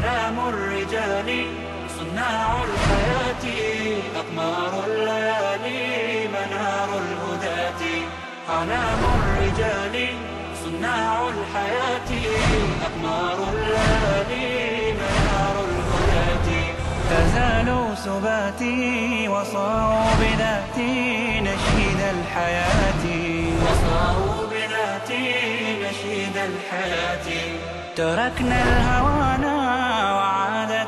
علام الرجال صناع الحياة أقمار الليالي منار الهداة. علام الرجال صناع الحياة أقمار الليالي منار الهداة. تزالوا سباتي وصاروا بذاتي نشيد الحياة. وصاروا بذاتي نشيد الحياة. تركنا الهوانا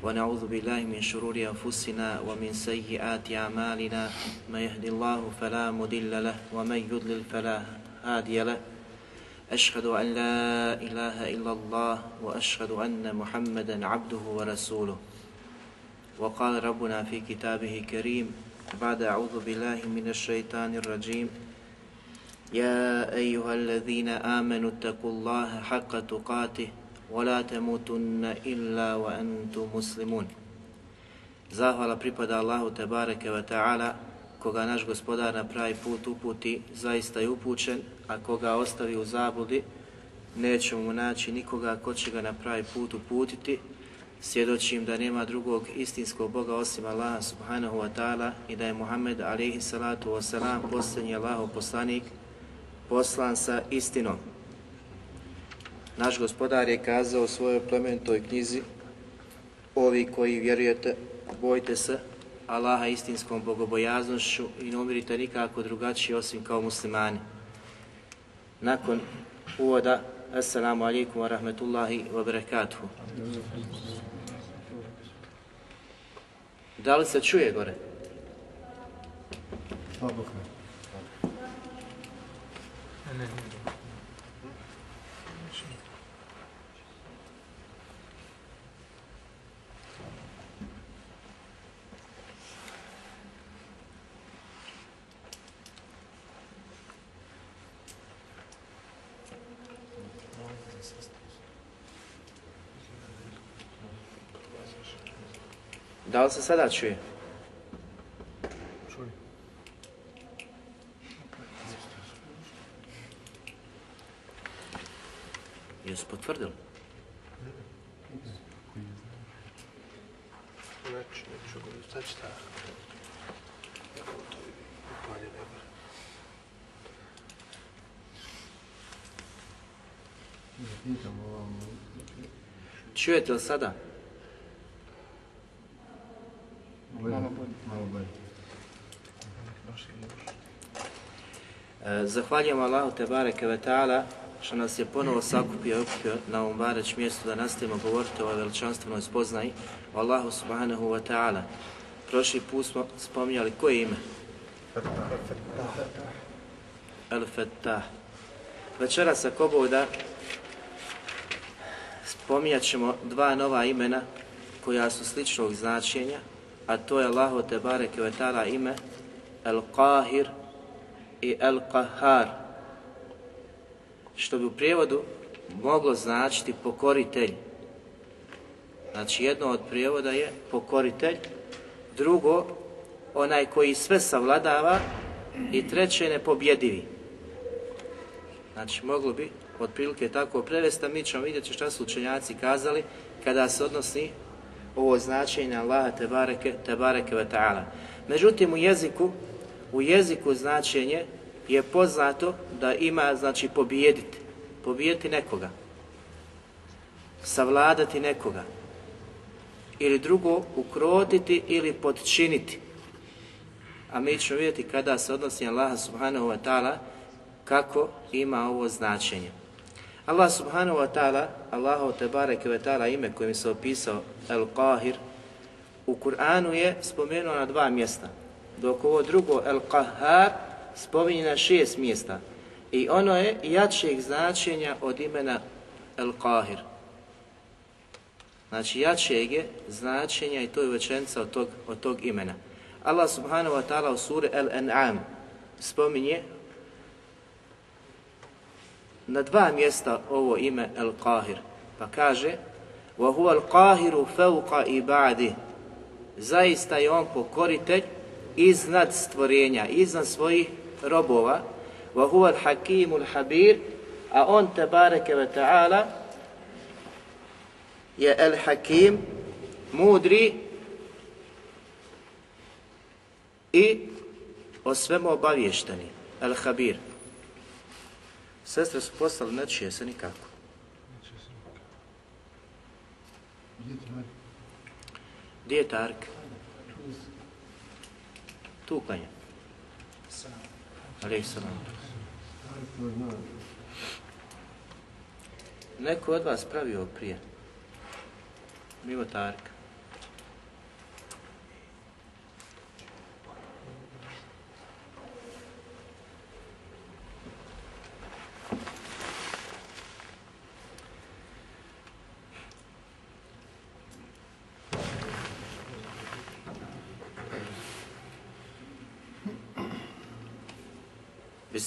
ونعوذ بالله من شرور أنفسنا ومن سيئات أعمالنا. من يهد الله فلا مضل له ومن يضلل فلا هادي له. أشهد أن لا إله إلا الله وأشهد أن محمدا عبده ورسوله. وقال ربنا في كتابه الكريم بعد أعوذ بالله من الشيطان الرجيم يا أيها الذين آمنوا اتقوا الله حق تقاته ولا تموتن إلا وأنتم مسلمون Zahvala pripada Allahu Tebareke wa ta'ala, koga naš gospodar na pravi put uputi, zaista je upućen, a koga ostavi u zabludi, nećemo mu naći nikoga ko će ga na pravi put uputiti, svjedočim da nema drugog istinskog Boga osim Allaha subhanahu wa ta'ala i da je Muhammed alaihi salatu wa salam posljednji Allahov poslanik, poslan sa istinom. Naš gospodar je kazao u svojoj plemenitoj knjizi Ovi koji vjerujete, bojte se Allaha istinskom bogobojaznošću i ne umirite nikako drugačije osim kao muslimani. Nakon uvoda, Assalamu alaikum wa rahmetullahi wa barakatuhu. Da li se čuje gore? Da li se sada čuje? Jesu potvrdili? Znači, neću govoriti, sad. Kako to upalje. Čujete li sada? E, Zahvaljujem Allahu te bareke ve ta'ala što nas je ponovo sakupio i okupio na ovom bareć mjestu da nastavimo govoriti o ovoj veličanstvenoj spoznaji o Allahu subhanahu wa ta'ala. Prošli put smo spominjali koje ime? El Fettah. Večeras ako Bog da spominjat ćemo dva nova imena koja su sličnog značenja, a to je Allahu te bareke ve ta'ala ime El Qahir i El Qahar, što bi u prijevodu moglo značiti pokoritelj. Znači jedno od prijevoda je pokoritelj, drugo onaj koji sve savladava i treće nepobjedivi. Znači moglo bi otprilike tako prevesti, mi ćemo vidjeti šta su učenjaci kazali kada se odnosi ovo značenje Allaha te bareke ve ta'ala. Međutim u jeziku, u jeziku značenje je poznato da ima znači pobijediti, pobijediti nekoga, savladati nekoga ili drugo ukrotiti ili podčiniti. A mi ćemo vidjeti kada se odnosi na Allaha subhanahu wa ta'ala kako ima ovo značenje. Allah subhanahu wa ta'ala, Allahu te bareke ve ta'ala ime kojim se opisao El Qahir, u Kur'anu je spomenuo na dva mjesta, dok ovo drugo El Qahar spominje na šest mjesta. I ono je jačeg značenja od imena El Qahir. znači jačeg je značenja i to je večenca od tog, od tog imena. Allah subhanahu wa ta'ala u suri Al-An'am spominje na dva mjesta ovo ime Al-Qahir, pa kaže وَهُوَ الْقَاهِرُ فَوْقَ ibadi Zaista je on pokoritelj iznad stvorenja, iznad svojih robova. وَهُوَ الْحَكِيمُ الْحَبِيرُ A on, te bareke ve ta'ala, je El Hakim, mudri i o svemu obavješteni. El Habir. Sestre su postale, ne čuje se nikako. Gdje je Tark? tu klanja. Salam. Neko od vas pravio prije? Mimo Tarka.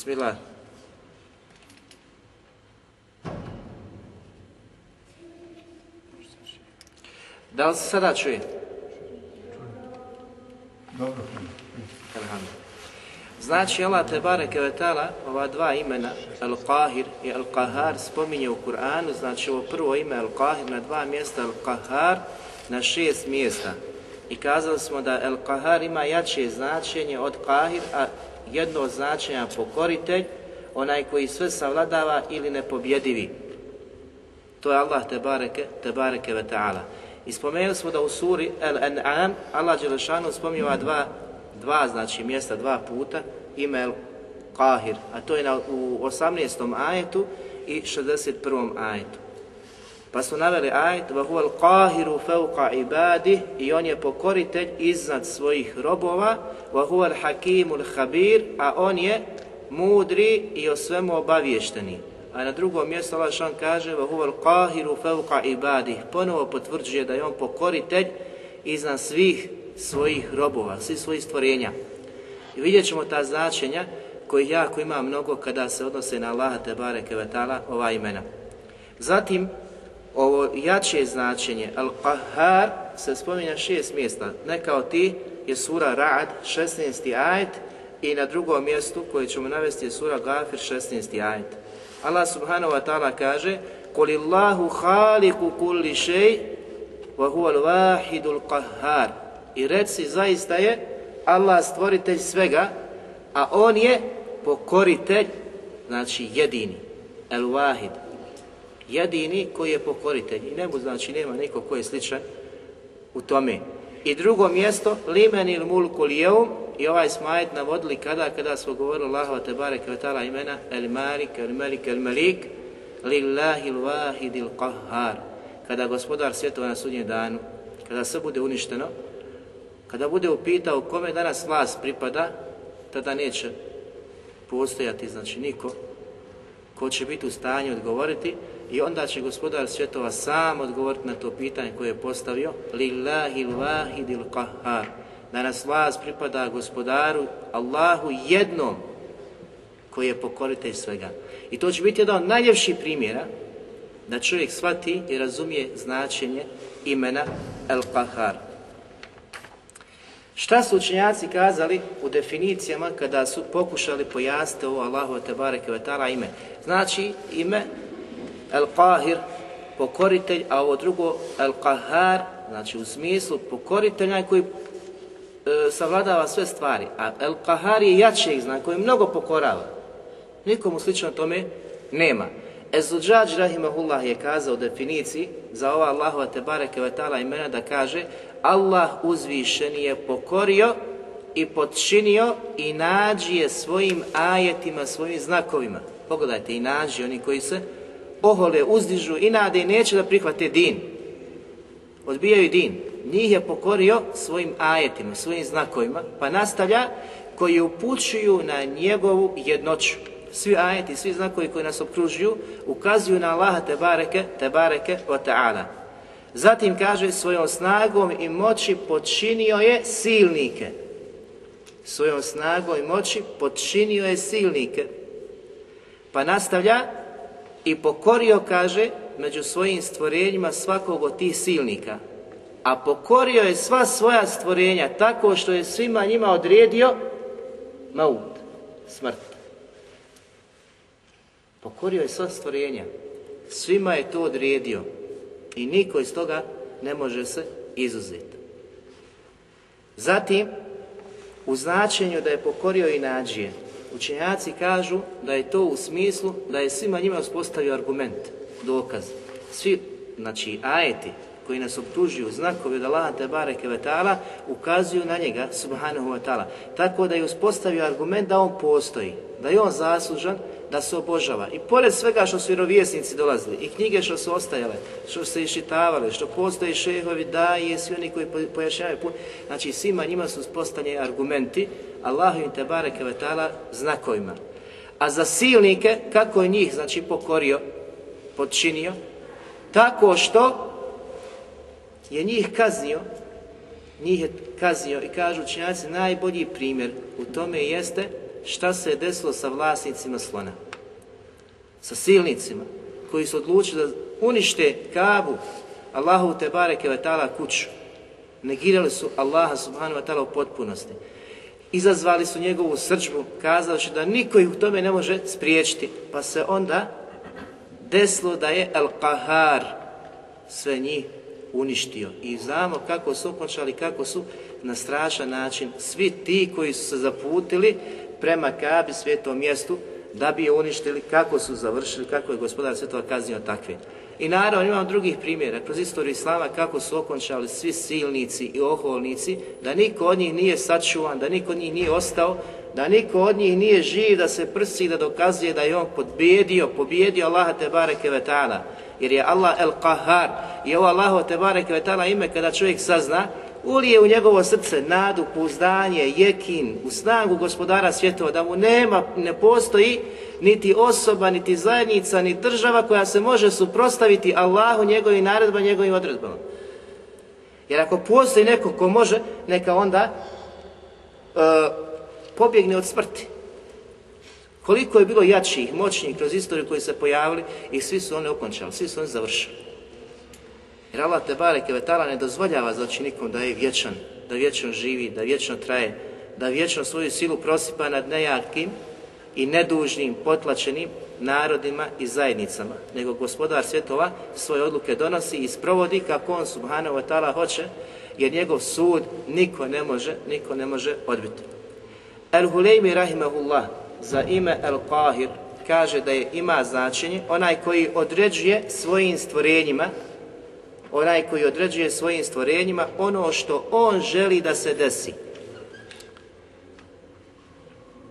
Bismillah. Da li se sada čuje? Dobro. Znači Allah te bareke ova dva imena Al-Qahir i Al-Qahar spominje u Kur'anu, znači ovo prvo ime Al-Qahir na dva mjesta, Al-Qahar na šest mjesta. I kazali smo da Al-Qahar ima jače značenje od Qahir, a jedno od značenja pokoritelj, onaj koji sve savladava ili nepobjedivi. To je Allah te bareke, te bareke ve ta'ala. I spomenuli smo da u suri Al-An'am Allah Đelešanu spominje ova dva, dva znači mjesta, dva puta, ime Al-Qahir, a to je na, u 18. ajetu i 61. ajetu. Pa su naveli ajet وَهُوَ الْقَاهِرُ فَوْقَ عِبَادِهِ i on je pokoritelj iznad svojih robova وَهُوَ الْحَكِيمُ الْحَبِيرُ a on je mudri i o svemu obavješteni. A na drugom mjestu Allah šan kaže وَهُوَ الْقَاهِرُ فَوْقَ عِبَادِهِ Ponovo potvrđuje da je on pokoritelj iznad svih svojih robova, svih svojih stvorenja. I vidjet ćemo ta značenja koji jako ima mnogo kada se odnose na Allaha te bareke ve taala ova imena. Zatim ovo jače značenje, Al-Qahar, se spominja šest mjesta. Neka od ti je sura Ra'ad, 16. ajet, i na drugom mjestu koje ćemo navesti je sura Gafir, 16. ajet. Allah subhanahu wa ta'ala kaže Kulillahu haliku kulli šej, wa huval vahidul qahhar. I reci zaista je Allah stvoritelj svega, a on je pokoritelj, znači jedini, el wahid, jedini koji je pokoritelj. I nemu znači nema niko koji je sličan u tome. I drugo mjesto, limen il mulku lijeum, i ovaj smajet navodili kada, kada smo govorili Allahova te bareke imena, el malik, el melik, el melik, lillahi il wahid il qahhar. Kada gospodar svjetova na sudnjem danu, kada sve bude uništeno, kada bude upitao kome danas vlast pripada, tada neće postojati, znači niko, ko će biti u stanju odgovoriti i onda će gospodar svjetova sam odgovoriti na to pitanje koje je postavio Lillahi l-wahidil qahhar Danas vlast pripada gospodaru Allahu jednom koji je pokoritelj svega. I to će biti jedan od najljepših primjera da čovjek shvati i razumije značenje imena El-Qahar. Šta su učenjaci kazali u definicijama kada su pokušali pojasniti ovo Allahu te bareke ime? Znači ime El Qahir, pokoritelj, a ovo drugo El Qahar, znači u smislu pokoritelj onaj koji e, savladava sve stvari, a El Qahar je jačeg znak koji mnogo pokorava. Nikomu slično tome nema. Ezuđađ Rahimahullah je kazao u definiciji za ova Allahova te bareke ve taala imena da kaže Allah uzvišeni je pokorio i podčinio i nađi je svojim ajetima, svojim znakovima. Pogledajte, i nađi oni koji se ohole, uzdižu i nade i neće da prihvate din. Odbijaju din. Njih je pokorio svojim ajetima, svojim znakovima, pa nastavlja koji upućuju na njegovu jednoću. Svi ajeti, svi znakovi koji nas okružuju ukazuju na Allaha te bareke, te bareke wa ta'ala. Zatim kaže svojom snagom i moći počinio je silnike. Svojom snagom i moći počinio je silnike. Pa nastavlja i pokorio, kaže, među svojim stvorenjima svakog od tih silnika. A pokorio je sva svoja stvorenja tako što je svima njima odredio maut, smrt. Pokorio je sva stvorenja. Svima je to odredio. I niko iz toga ne može se izuzeti. Zatim, u značenju da je pokorio i nađije, učenjaci kažu da je to u smislu da je svima njima uspostavio argument, dokaz. Svi, znači, ajeti koji nas optužuju znakovi od Allaha te bareke ve ukazuju na njega subhanahu wa ta'ala. Tako da je uspostavio argument da on postoji, da je on zaslužan da se obožava. I pored svega što su vjerovjesnici dolazili, i knjige što su ostajale, što su se iščitavale, što postoji šehovi, da i svi oni koji pojašnjavaju znači svima njima su uspostavljeni argumenti, Allahu te bareke ve ta'ala znakovima. A za silnike, kako je njih, znači, pokorio, podčinio, tako što je njih kaznio, njih je kaznio i kažu učenjaci najbolji primjer u tome jeste šta se je desilo sa vlasnicima slona. Sa silnicima koji su odlučili da unište Kabu, Allahu te bareke ve kuću. Negirali su Allaha subhanahu wa ta'ala u potpunosti. Izazvali su njegovu srđbu, kazavši da niko ih u tome ne može spriječiti. Pa se onda desilo da je Al-Qahar sve njih uništio. I znamo kako su okončali, kako su na strašan način svi ti koji su se zaputili prema Kabi, svetom mjestu, da bi je uništili, kako su završili, kako je gospodar svetova kaznio takve. I naravno imam drugih primjera kroz istoriju Islama kako su okončali svi silnici i oholnici, da niko od njih nije sačuvan, da niko od njih nije ostao, da niko od njih nije živ da se prsi da dokazuje da je on podbijedio, pobjedio Allaha te bareke ve ta'ala. Jer je Allah el Qahar i ovo Allaho te bareke ve ta'ala ime kada čovjek sazna, ulije u njegovo srce nadu, pouzdanje, jekin, u snagu gospodara svjetova, da mu nema, ne postoji niti osoba, niti zajednica, ni država koja se može suprostaviti Allahu, njegovim naredbama, njegovim odredbama. Jer ako postoji neko ko može, neka onda uh, pobjegne od smrti. Koliko je bilo jačih, moćnijih kroz istoriju koji se pojavili i svi su one okončali, svi su oni završili. Jer Allah te bareke vetala ne dozvoljava znači nikom da je vječan, da vječno živi, da vječno traje, da vječno svoju silu prosipa nad nejakim i nedužnim, potlačenim narodima i zajednicama, nego gospodar svjetova svoje odluke donosi i sprovodi kako on subhanahu wa ta'ala hoće, jer njegov sud niko ne može, niko ne može odbiti. El-Huleymi rahimahullah za ime El-Qahir kaže da je ima značenje onaj koji određuje svojim stvorenjima onaj koji određuje svojim stvorenjima ono što on želi da se desi.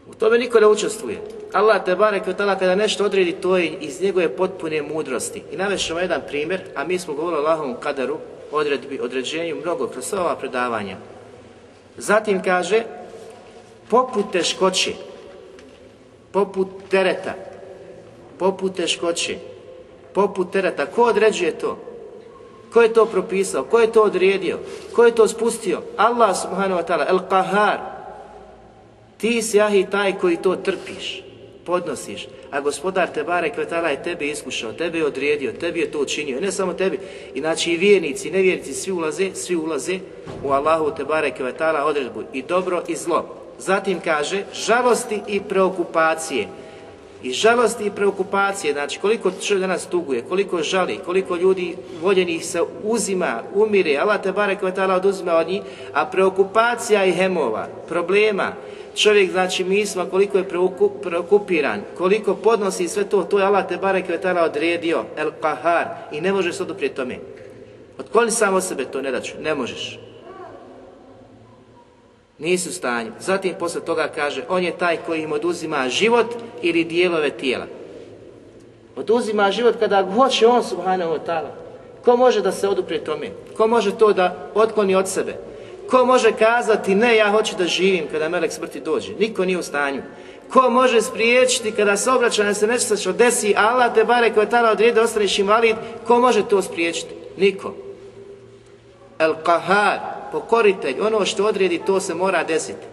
U tome niko ne učestvuje. Allah te barek kada nešto odredi, to je iz njegove potpune mudrosti. I navešemo jedan primjer, a mi smo govorili o Allahovom kadaru, odredbi, određenju, mnogo kroz ova predavanja. Zatim kaže, poput teškoće, poput tereta, poput teškoće, poput tereta, ko određuje to? Ko je to propisao? Ko je to odredio? Ko je to spustio? Allah subhanahu wa ta'ala, el qahar. Ti si ahi taj koji to trpiš, podnosiš. A gospodar te bare kvetala je tebe iskušao, tebe je odredio, tebi je to učinio. ne samo tebi. Inači i vjernici, i nevjernici, svi ulaze, svi ulaze u Allahu te bare kvetala odredbu. I dobro i zlo. Zatim kaže, žalosti i preokupacije i žalosti i preokupacije, znači koliko čovjek danas tuguje, koliko žali, koliko ljudi voljenih se uzima, umire, Allah te bare kvetala oduzima od njih, a preokupacija i hemova, problema, čovjek znači misma koliko je preokupiran, koliko podnosi sve to, to je Allah te bare kvetala odredio, el kahar, i ne možeš se oduprijeti tome. Otkloni samo sebe to, ne daću, ne možeš. Nisu u stanju. Zatim posle toga kaže, on je taj koji im oduzima život ili dijelove tijela. Oduzima život kada hoće on subhanahu wa ta'ala. Ko može da se oduprije tome? Ko može to da otkloni od sebe? Ko može kazati ne, ja hoću da živim kada melek smrti dođe? Niko nije u stanju. Ko može spriječiti kada se obraća da se nešto što desi, Allah te bare koja tala odrijede, ostaneš invalid, ko može to spriječiti? Niko. El Kahar, pokoritelj, ono što odredi, to se mora desiti.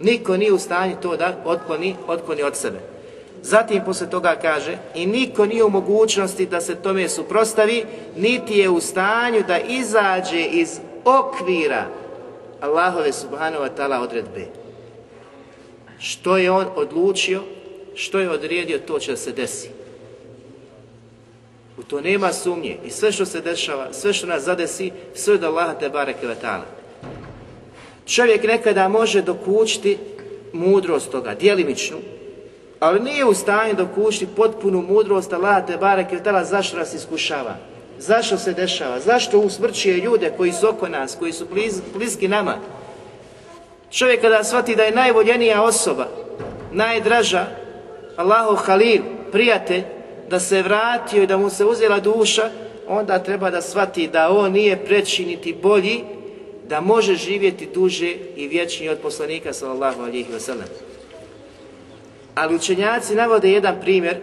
Niko nije u stanju to da otkloni, otkloni od sebe. Zatim posle toga kaže i niko nije u mogućnosti da se tome suprostavi, niti je u stanju da izađe iz okvira Allahove subhanahu wa ta'ala odredbe. Što je on odlučio, što je odredio, to će se desi. U to nema sumnje i sve što se dešava, sve što nas zadesi, sve od Allaha te bareke. Čovjek nekada može dokučiti mudrost toga, djelimičnu, ali nije u stanju dokučiti potpunu mudrost Allaha te bareke zašto nas iskušava. Zašto se dešava? Zašto usmrćuje ljude koji su oko nas, koji su bliz, bliski nama? Čovjek kada shvati da je najvoljenija osoba, najdraža, Allahu Halil, prijatelj, da se vratio i da mu se uzela duša, onda treba da shvati da on nije preći niti bolji, da može živjeti duže i vječnije od poslanika sallallahu alihi wasallam. Ali učenjaci navode jedan primjer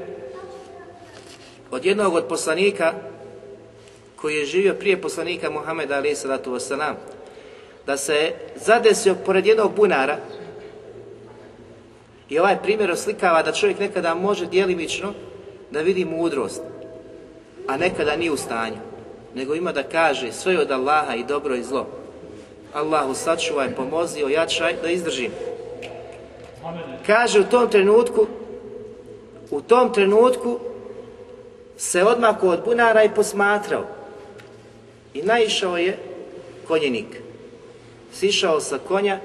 od jednog od poslanika koji je živio prije poslanika Muhameda alaih sallatu wasalam, da se zadesio pored jednog bunara i ovaj primjer oslikava da čovjek nekada može djelimično da vidi mudrost, a nekada nije u stanju, nego ima da kaže sve od Allaha i dobro i zlo. Allahu sačuvaj, pomozi, ojačaj, da izdržim. Kaže u tom trenutku, u tom trenutku se odmako od bunara i posmatrao. I naišao je konjenik. Sišao sa konja,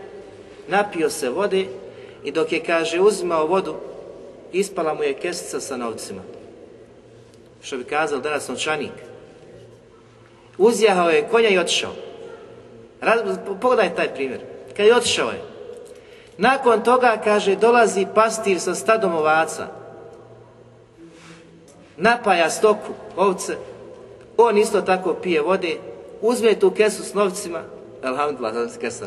napio se vode i dok je, kaže, uzimao vodu, ispala mu je kesica sa novcima. Što bi kazao danas novčanik. Uzjahao je konja i otišao. Pogledaj taj primjer. Kad je otišao je. Nakon toga, kaže, dolazi pastir sa stadom ovaca. Napaja stoku, ovce. On isto tako pije vode. Uzme tu kesu s novcima. Alhamdulillah, da se kesa.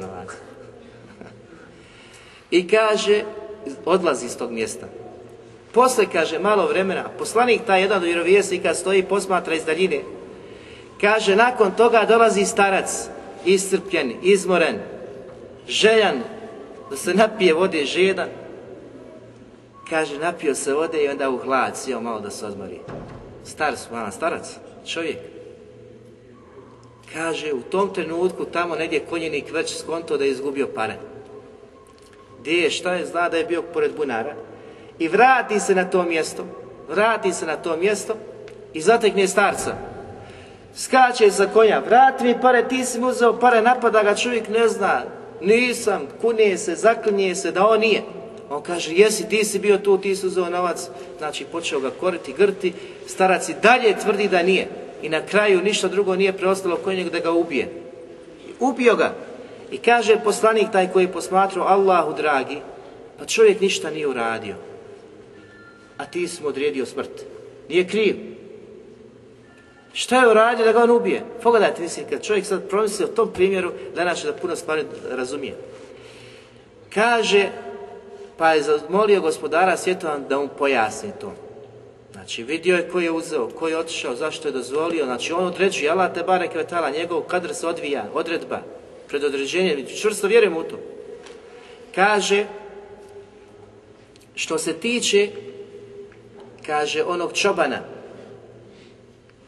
I kaže, odlazi iz tog mjesta. Posle, kaže, malo vremena, poslanik taj jedan od vjerovjesnika stoji, posmatra iz daljine. Kaže, nakon toga dolazi starac, iscrpljen, izmoren, željan, da se napije vode žedan. Kaže, napio se vode i onda u hlad, sjeo malo da se odmori. Star malo, starac, čovjek. Kaže, u tom trenutku tamo negdje konjenik već skonto da je izgubio pare. Gdje je, šta je, zna da je bio pored bunara. I vrati se na to mjesto, vrati se na to mjesto i zatekne starca. Skače za konja, vrati mi pare, ti si mu uzeo pare, napada ga čovjek, ne zna, nisam, kunije se, zaklinje se da on nije. On kaže, jesi, ti si bio tu, ti si uzeo novac, znači počeo ga koriti, grti, starac i dalje tvrdi da nije. I na kraju ništa drugo nije preostalo kod njega da ga ubije. Ubio ga. I kaže poslanik taj koji je posmatrao Allahu dragi, pa čovjek ništa nije uradio. A ti si mu odredio smrt. Nije kriv. Šta je uradio da ga on ubije? Pogledajte, mislim, kad čovjek sad promisli o tom primjeru, danas će da puno stvari razumije. Kaže, pa je zamolio gospodara svjetovan da mu pojasni to. Znači, vidio je ko je uzeo, ko je otišao, zašto je dozvolio. Znači, on određuje, Allah te bare kvetala, njegov kadr se odvija, odredba, predodređenje, čvrsto vjerujem u to. Kaže, što se tiče, kaže, onog čobana,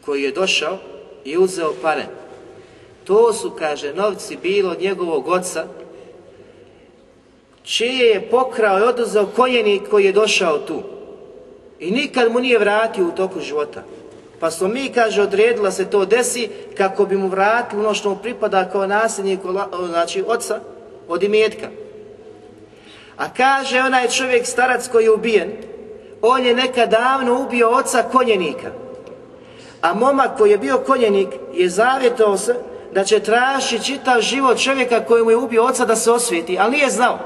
koji je došao i uzeo pare. To su, kaže, novci bilo od njegovog oca, čije je pokrao i oduzeo konjenik koji je došao tu. I nikad mu nije vratio u toku života. Pa smo mi, kaže, odredila se to desi kako bi mu vratili ono što mu pripada kao nasljednik, znači oca, od imetka. A kaže onaj čovjek, starac koji je ubijen, on je nekad davno ubio oca konjenika. A momak koji je bio konjenik je zavjetovao se da će tražiti čitav život čovjeka koji mu je ubio oca da se osvijeti, ali nije znao.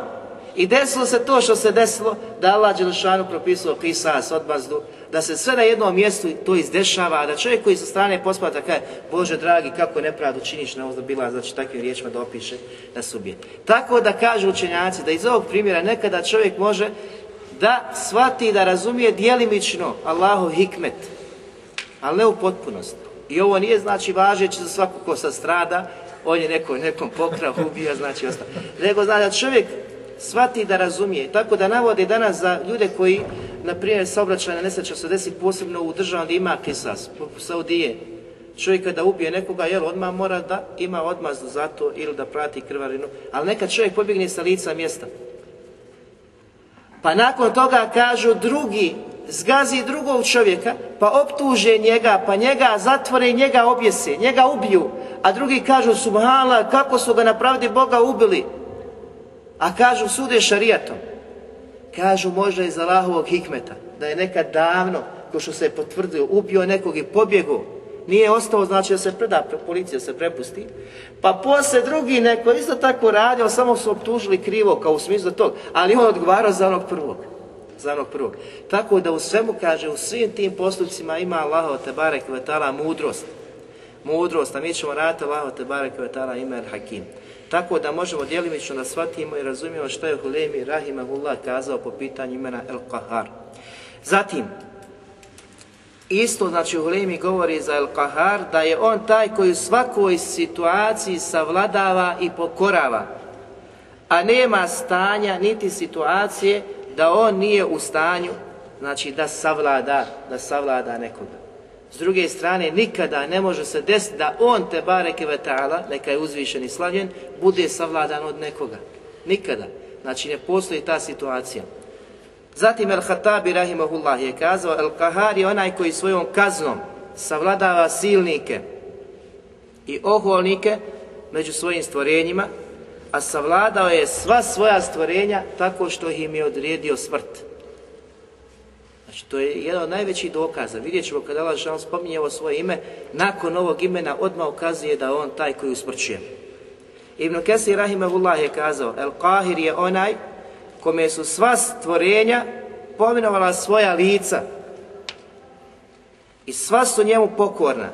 I desilo se to što se desilo, da Allah Đelšanu propisao kisas, odmazdu, da se sve na jednom mjestu to izdešava, a da čovjek koji sa strane posmatra kaže, Bože dragi, kako nepravdu činiš na bila, znači takvim riječima da opiše, da se ubije. Tako da kažu učenjaci, da iz ovog primjera nekada čovjek može da shvati, da razumije djelimično Allahov hikmet, ali ne u potpunosti. I ovo nije znači važeći za svako ko sa strada, on je neko, nekom pokrao, ubio, znači ostao. Nego znači da čovjek shvati da razumije. Tako da navode danas za ljude koji, na primjer, saobraćajna nesreća se desi posebno u državama gdje ima kisas, Saudije. Čovjek kada ubije nekoga, jel, odmah mora da ima odmazdu za to ili da prati krvarinu. Ali nekad čovjek pobjegne sa lica mjesta. Pa nakon toga kažu drugi, zgazi drugog čovjeka, pa optuže njega, pa njega zatvore i njega objese, njega ubiju. A drugi kažu, subhala, kako su ga na pravdi Boga ubili. A kažu, sude šarijatom. Kažu možda iz Allahovog hikmeta, da je nekad davno, ko što se je potvrdio, ubio nekog i pobjegao. Nije ostao, znači da se preda, policija se prepusti. Pa poslije drugi neko isto tako radio, samo su optužili krivo, kao u smislu tog, ali on odgovarao za onog prvog. Za onog prvog. Tako da u svemu kaže, u svim tim postupcima ima Allaho te barek vetala mudrost. Mudrost, a mi ćemo raditi Allaho te barek vetala ime hakim. Tako da možemo djelimično da shvatimo i razumijemo što je Hulemi Rahimahullah kazao po pitanju imena El Kahar. Zatim, Isto, znači, Hulemi govori za El Kahar da je on taj koji u svakoj situaciji savladava i pokorava, a nema stanja niti situacije da on nije u stanju, znači, da savlada, da savlada nekoga. S druge strane, nikada ne može se desiti da on te bareke ve ta'ala, neka je uzvišen i slavljen, bude savladan od nekoga. Nikada. Znači, ne postoji ta situacija. Zatim El-Hatabi Rahimahullah je kazao, El-Kahar je onaj koji svojom kaznom savladava silnike i oholnike među svojim stvorenjima, a savladao je sva svoja stvorenja tako što im je odredio smrt. Znači, to je jedan od najvećih dokaza. Vidjet ćemo kada Allah Žešan spominje ovo svoje ime, nakon ovog imena odmah ukazuje da on taj koji usmrćuje. Ibn Kesir Rahimahullah je kazao, El Kahir je onaj kome su sva stvorenja pominovala svoja lica i sva su njemu pokorna,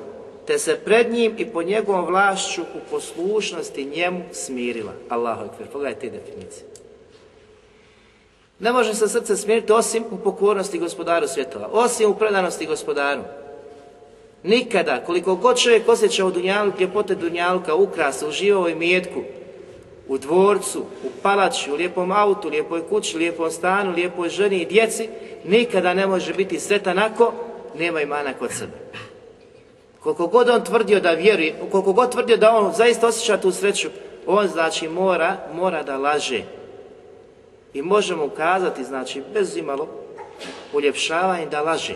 te se pred njim i po njegovom vlašću u poslušnosti njemu smirila. Allahu ekber, pogledajte te definicije. Ne može se srce smiriti osim u pokornosti gospodaru svjetova, osim u predanosti gospodaru. Nikada, koliko god čovjek osjeća u dunjalu, ljepote dunjaluka, ukrasa, uživao i mijetku, u dvorcu, u palači, u lijepom autu, lijepoj kući, lijepom stanu, lijepoj ženi i djeci, nikada ne može biti sretan ako nema imana kod sebe. Koliko god on tvrdio da vjeruje, koliko god tvrdio da on zaista osjeća tu sreću, on znači mora, mora da laže. I možemo ukazati, znači, bez imalo uljepšavanja da laže.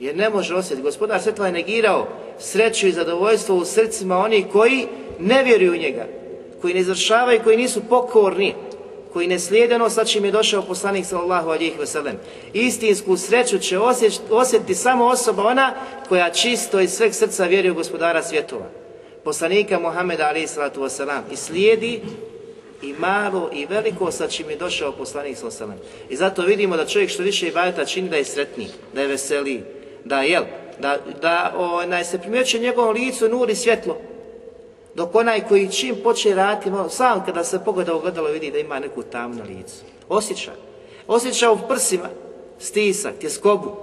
Jer ne može osjetiti. Gospodar Svetla je negirao sreću i zadovoljstvo u srcima onih koji ne vjeruju u njega koji ne izvršavaju, koji nisu pokorni, koji ne slijede ono sa čim je došao poslanik sallallahu alihi wasallam. Istinsku sreću će osjetiti samo osoba ona koja čisto iz sveg srca vjeruje u gospodara svjetova. Poslanika Muhammeda alihi sallatu wasallam i slijedi i malo i veliko sa čim je došao poslanik sallallahu alihi. I zato vidimo da čovjek što više ibadeta čini da je sretniji, da je veseliji, da jel, da, da onaj, se primjećuje njegovom licu nur i svjetlo, dok onaj koji čim počne raditi, sam kada se pogleda u gledalo vidi da ima neku tamnu licu. Osjeća. Osjeća u prsima stisak, tjeskobu.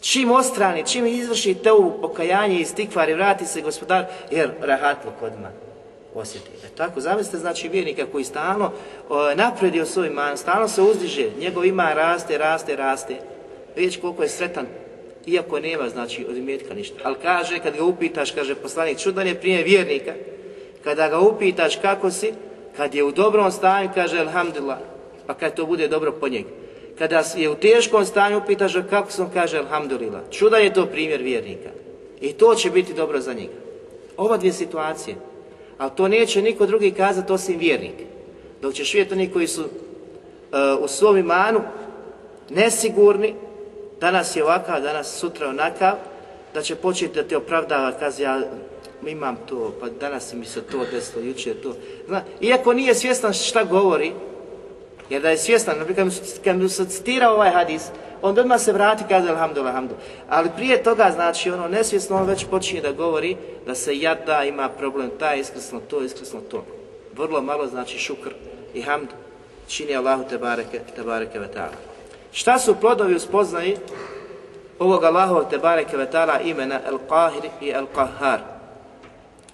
Čim ostrani, čim izvrši te u pokajanje i stikvari, vrati se gospodar, jer rahatlo kod ima osjeti. E tako, zamislite, znači, vjernika koji stalno o, napredio svoj man, stalno se uzdiže, njegov ima raste, raste, raste. Vidjeti koliko je sretan iako nema znači od imetka ništa. Ali kaže, kad ga upitaš, kaže poslanik, čudan je primjer vjernika, kada ga upitaš kako si, kad je u dobrom stanju, kaže alhamdulillah, pa kad to bude dobro po njeg. Kada je u teškom stanju, upitaš ga kako sam, kaže alhamdulillah. Čudan je to primjer vjernika. I to će biti dobro za njega. Ova dvije situacije, ali to neće niko drugi kazati osim vjernik. Dok ćeš vidjeti oni koji su uh, u svom imanu nesigurni, danas je ovakav, danas sutra onakav, da će početi da te opravdava, kaže ja imam to, pa danas mi se to desilo, jučer to. Zna, iako nije svjestan šta govori, jer da je svjestan, naprijed, kad mu se citira ovaj hadis, on odmah se vrati kaže alhamdulillah, alhamdulillah. Ali prije toga, znači, ono nesvjesno, on već počinje da govori da se jada, ima problem, taj iskrsno to, iskrsno to. Vrlo malo, znači, šukr i hamd čini Allahu te bareke, te bareke. Šta su plodovi uspoznaji ovog Allahov te bareke vetala imena El Qahir i El Qahar?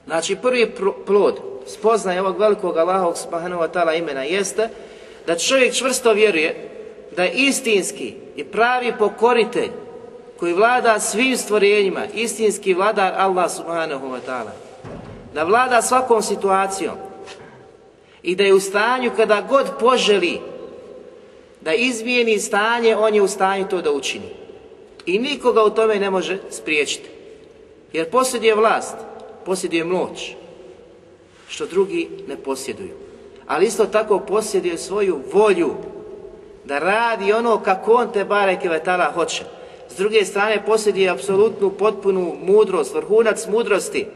Znači prvi plod spoznaje ovog velikog Allahovog subhanahu wa imena jeste da čovjek čvrsto vjeruje da je istinski i pravi pokoritelj koji vlada svim stvorenjima, istinski vladar Allah subhanahu wa ta'ala. Da vlada svakom situacijom i da je u stanju kada god poželi da izmijeni stanje, on je u stanju to da učini. I nikoga u tome ne može spriječiti. Jer posjeduje vlast, posjeduje moć, što drugi ne posjeduju. Ali isto tako posjeduje svoju volju da radi ono kako on te bareke vetala hoće. S druge strane posjeduje apsolutnu potpunu mudrost, vrhunac mudrosti,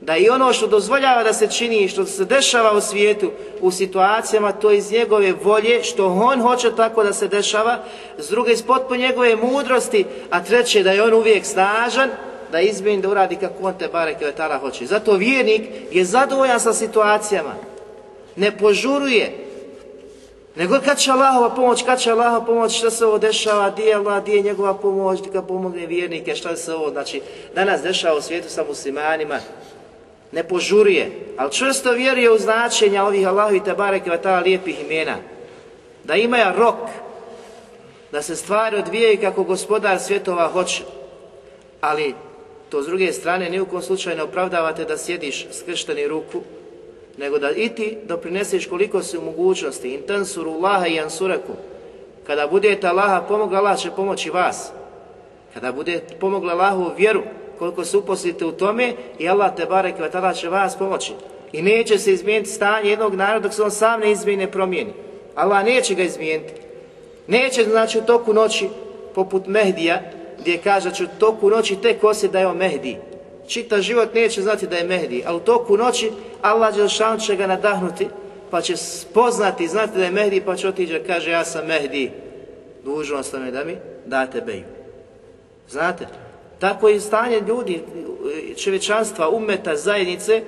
da i ono što dozvoljava da se čini i što se dešava u svijetu u situacijama, to iz njegove volje, što on hoće tako da se dešava, s druge iz potpuno njegove mudrosti, a treće da je on uvijek snažan, da izmijeni, da uradi kako on te bareke vetala hoće. Zato vjernik je zadovoljan sa situacijama, ne požuruje, nego kad će Allahova pomoć, kad će Allahova pomoć, šta se ovo dešava, di je Allah, di je njegova pomoć, da pomogne vjernike, šta se ovo, znači, danas dešava u svijetu sa muslimanima, ne požuruje, ali čvrsto vjeruje u značenja ovih Allahovi te vatala lijepih imena, da imaju rok, da se stvari odvijaju kako gospodar svjetova hoće, ali to s druge strane ni u kom slučaju ne opravdavate da sjediš skršteni ruku, nego da i ti doprineseš koliko si u mogućnosti, intensuru Allaha i ansuraku. Kada budete Allaha pomogla, Allah će pomoći vas. Kada bude pomogla Allahu vjeru, koliko se uposlite u tome, i Allah te barek tada će vas pomoći. I neće se izmijeniti stanje jednog naroda dok se on sam ne izmijeni, ne promijeni. Allah neće ga izmijeniti. Neće, znači, u toku noći, poput Mehdija, gdje kaže da će u toku noći tek osjeti da je on Mehdi. Čita život neće znati da je Mehdi, ali u toku noći Allah Đelšan će ga nadahnuti, pa će spoznati, znati da je Mehdi, pa će otići kaže ja sam Mehdi, dužnost vam je da mi date beju. Znate, tako i stanje ljudi, čovječanstva, umeta, zajednice,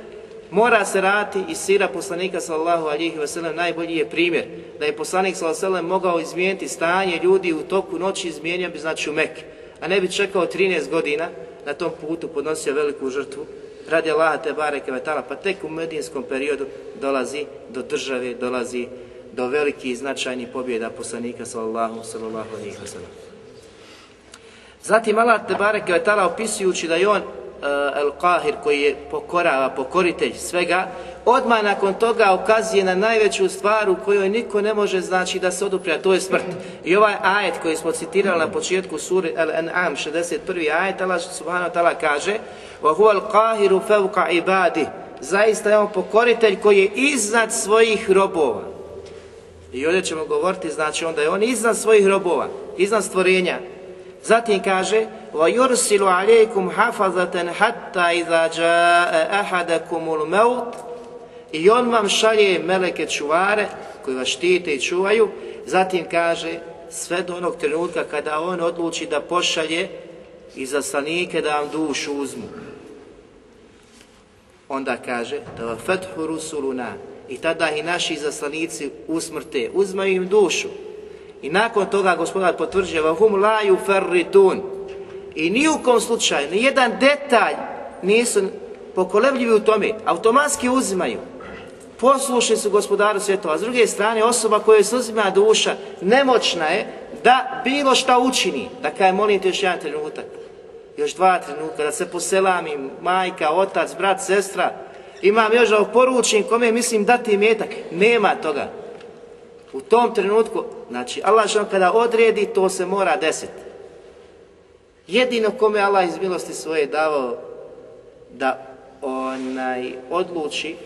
mora se raditi i sira poslanika sallallahu alihi wasallam najbolji je primjer da je poslanik sallallahu alihi wasallam mogao izmijeniti stanje ljudi u toku noći izmijenio bi znači u Mekke a ne bi čekao 13 godina na tom putu podnosio veliku žrtvu radi Allaha te bareke vetala, pa tek u medijinskom periodu dolazi do države, dolazi do velikih značajnih pobjeda poslanika sallallahu sallallahu alaihi wa sallam. Zatim Allah te bareke vetala opisujući da je on El Qahir koji je pokorava, pokoritelj svega, odmah nakon toga ukazuje na najveću stvar u kojoj niko ne može znači da se odupre, a to je smrt. I ovaj ajet koji smo citirali na početku suri Al-An'am, 61. ajet, Allah subhanahu wa ta'ala kaže وَهُوَ الْقَاهِرُ فَوْقَ عِبَادِ Zaista je on pokoritelj koji je iznad svojih robova. I ovdje ćemo govoriti, znači onda je on iznad svojih robova, iznad stvorenja. Zatim kaže وَيُرْسِلُ عَلَيْكُمْ حَفَظَةً حَتَّى إِذَا جَاءَ أَحَدَكُمُ الْمَوْتِ I on vam šalje meleke čuvare koji vas štite i čuvaju. Zatim kaže sve do onog trenutka kada on odluči da pošalje i zaslanike da vam dušu uzmu. Onda kaže da fethu rusuluna i tada i naši zaslanici usmrte, uzmaju im dušu. I nakon toga gospodar potvrđuje vahum la yufarritun. I ni u kom slučaju, ni jedan detalj nisu pokolebljivi u tome, automatski uzimaju. Poslušni su gospodaru svjetova. A s druge strane, osoba koja se uzima duša, nemoćna je da bilo šta učini. Da kaj molim te još jedan trenutak. Još dva trenutka, da se poselami, majka, otac, brat, sestra. Imam još da poručim kome mislim dati metak. Nema toga. U tom trenutku, znači Allah kada odredi, to se mora desiti. Jedino kome Allah iz milosti svoje davao da onaj odluči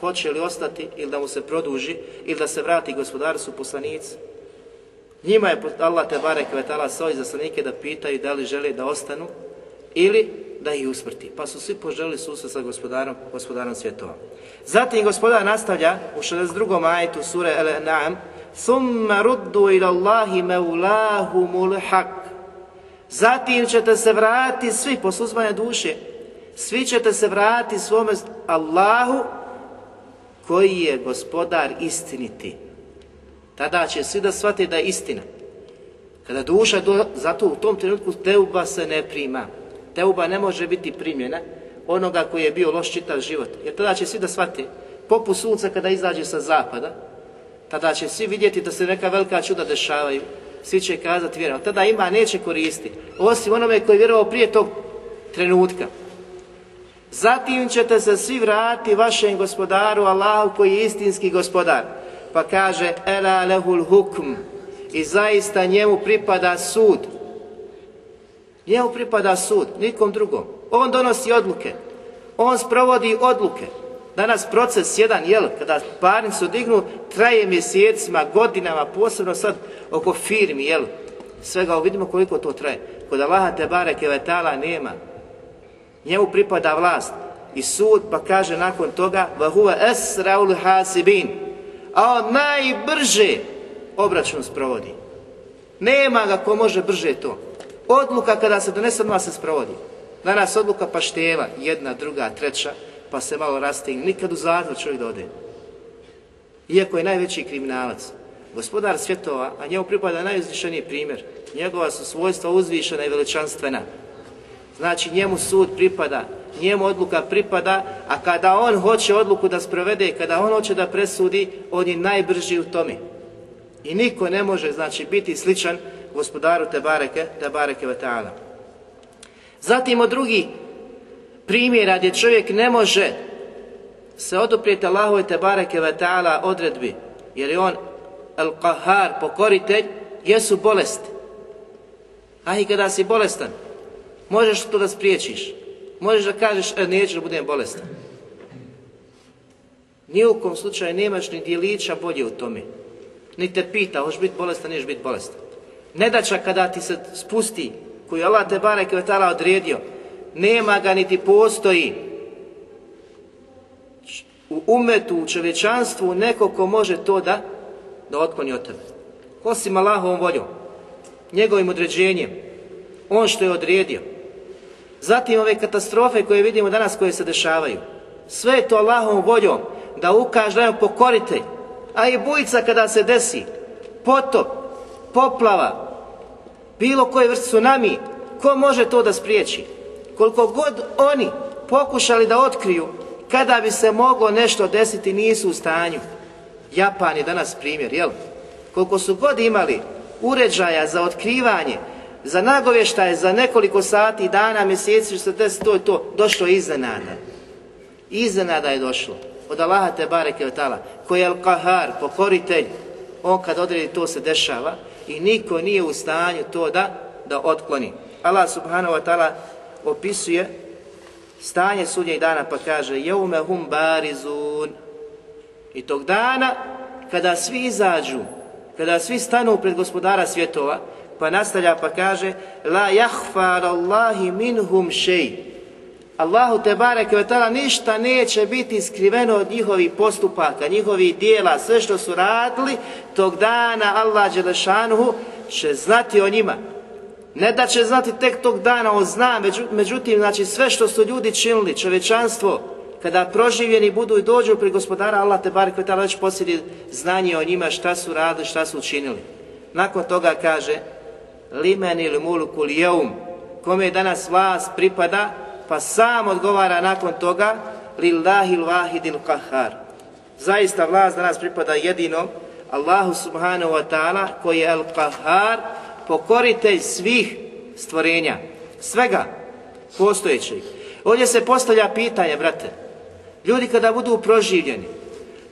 hoće li ostati ili da mu se produži ili da se vrati gospodar su poslanici. Njima je Allah te barek vetala svoj zaslanike da pitaju da li žele da ostanu ili da ih usmrti. Pa su svi poželili susret sa gospodarom, gospodarom svjetova. Zatim gospodar nastavlja u 62. ajetu sure Al-An'am Thumma ruddu ila Allahi maulahumul haq Zatim ćete se vratiti svi posle uzmanja duše svi ćete se vratiti svome Allahu koji je gospodar istiniti. Tada će svi da shvate da je istina. Kada duša, do, zato u tom trenutku teuba se ne prima. Teuba ne može biti primjena, onoga koji je bio loš čitav život. Jer tada će svi da shvate, poput sunca kada izađe sa zapada, tada će svi vidjeti da se neka velika čuda dešavaju. Svi će kazati vjerovati. Tada ima neće koristiti. Osim onome koji je vjerovao prije tog trenutka. Zatim ćete se svi vratiti vašem gospodaru Allahu koji je istinski gospodar. Pa kaže Ela lehul hukm i zaista njemu pripada sud. Njemu pripada sud, nikom drugom. On donosi odluke. On sprovodi odluke. Danas proces jedan, jel, kada parnicu dignu, traje mjesecima, godinama, posebno sad oko firmi, jel, svega vidimo koliko to traje. Kod Allaha te bareke nema. Njemu pripada vlast i sud, pa kaže nakon toga vahuva esraul hasibin. A on najbrže obračun sprovodi. Nema ga ko može brže to. Odluka kada se donese, odmah se sprovodi. Danas odluka pa štela, jedna, druga, treća, pa se malo rastigne. Nikad u zatvor čovjek da ode. Iako je najveći kriminalac. Gospodar svjetova, a njemu pripada najuzvišeniji primjer. Njegova su svojstva uzvišena i veličanstvena. Znači njemu sud pripada, njemu odluka pripada, a kada on hoće odluku da sprovede, kada on hoće da presudi, on je najbrži u tome. I niko ne može, znači, biti sličan gospodaru Tebareke, Tebareke Vata'ala. Zatim od drugi primjera gdje čovjek ne može se oduprijeti Allahove Tebareke Vata'ala odredbi, jer je on al-Qahar, pokoritelj, jesu bolesti. A i kada si bolestan, možeš to da spriječiš. Možeš da kažeš, e, neću da budem bolestan. Nijukom slučaju nemaš ni dijelića bolje u tome. Ni te pita, hoćeš biti bolestan, neš biti bolestan. Nedača kada ti se spusti, koju Allah te barek vetala odredio, nema ga niti postoji u umetu, u čovječanstvu neko ko može to da, da otkloni od tebe. Osim Allahovom voljom, njegovim određenjem, on što je odredio. Zatim ove katastrofe koje vidimo danas koje se dešavaju. Sve je to Allahovom voljom da ukaže da je pokoritelj. A i bujica kada se desi, potop, poplava, bilo koje vrste tsunami, ko može to da spriječi? Koliko god oni pokušali da otkriju kada bi se moglo nešto desiti nisu u stanju. Japan je danas primjer, jel? Koliko su god imali uređaja za otkrivanje, za nagovještaje, za nekoliko sati, dana, mjeseci, što se desi to i to, došlo iznenada. Iznenada je došlo. Od Allaha te bareke od koji je al-kahar, pokoritelj, on kad odredi to se dešava i niko nije u stanju to da, da otkloni. Allah subhanahu wa ta'ala opisuje stanje sudnjeg dana pa kaže jeume hum barizun. I tog dana kada svi izađu kada svi stanu pred gospodara svjetova pa nastavlja pa kaže la jahfar Allahi minhum šej. Allahu te bareke ništa neće biti skriveno od njihovih postupaka, njihovih dijela, sve što su radili, tog dana Allah Đelešanuhu će znati o njima. Ne da će znati tek tog dana, on zna, međutim, znači sve što su ljudi činili, čovečanstvo, kada proživljeni budu i dođu pri gospodara Allah te barek vetala već posjedi znanje o njima šta su radili, šta su učinili. Nakon toga kaže limen ili mulku lijeum, kome je danas vlast pripada, pa sam odgovara nakon toga lillahi l-wahidil kahar. Zaista vlast danas pripada jedinom Allahu subhanahu wa ta'ala koji je al-kahar, pokoritelj svih stvorenja, svega postojećeg. Ovdje se postavlja pitanje, brate, ljudi kada budu proživljeni,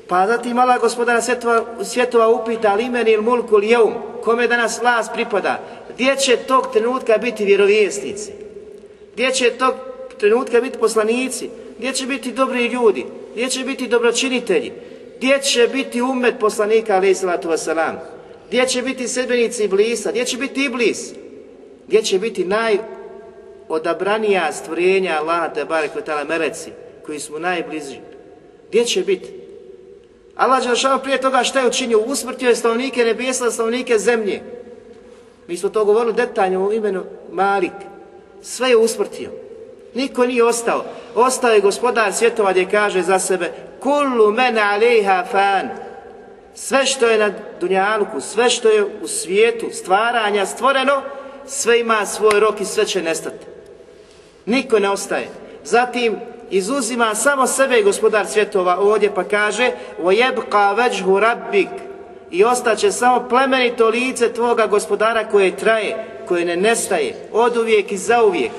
pa zatim mala gospodara svjetova, svjetova upita ali imen il mulku il jeum, kome danas vlast pripada, gdje će tog trenutka biti vjerovjesnici? Gdje će tog trenutka biti poslanici? Gdje će biti dobri ljudi? Gdje će biti dobročinitelji? Gdje će biti umet poslanika, alaih sallatu wasalam? Gdje će biti sedbenici Iblisa? Gdje će biti Iblis? Gdje će biti najodabranija stvorenja Allaha te barek meleci koji su najbliži? Gdje će biti? Allah Đelšanu prije toga šta je učinio? Usmrtio je stanovnike nebesa, stanovnike zemlje. Mi smo to govorili detaljno u imenu Malik. Sve je usmrtio. Niko nije ostao. Ostao je gospodar svjetova gdje kaže za sebe Kullu mene alejha fan Sve što je na Dunjaluku, sve što je u svijetu stvaranja stvoreno, sve ima svoj rok i sve će nestati. Niko ne ostaje. Zatim izuzima samo sebe gospodar svjetova ovdje pa kaže وَيَبْقَا وَجْهُ رَبِّكَ i ostaće samo plemenito lice tvoga gospodara koje traje, koje ne nestaje, od uvijek i zauvijek.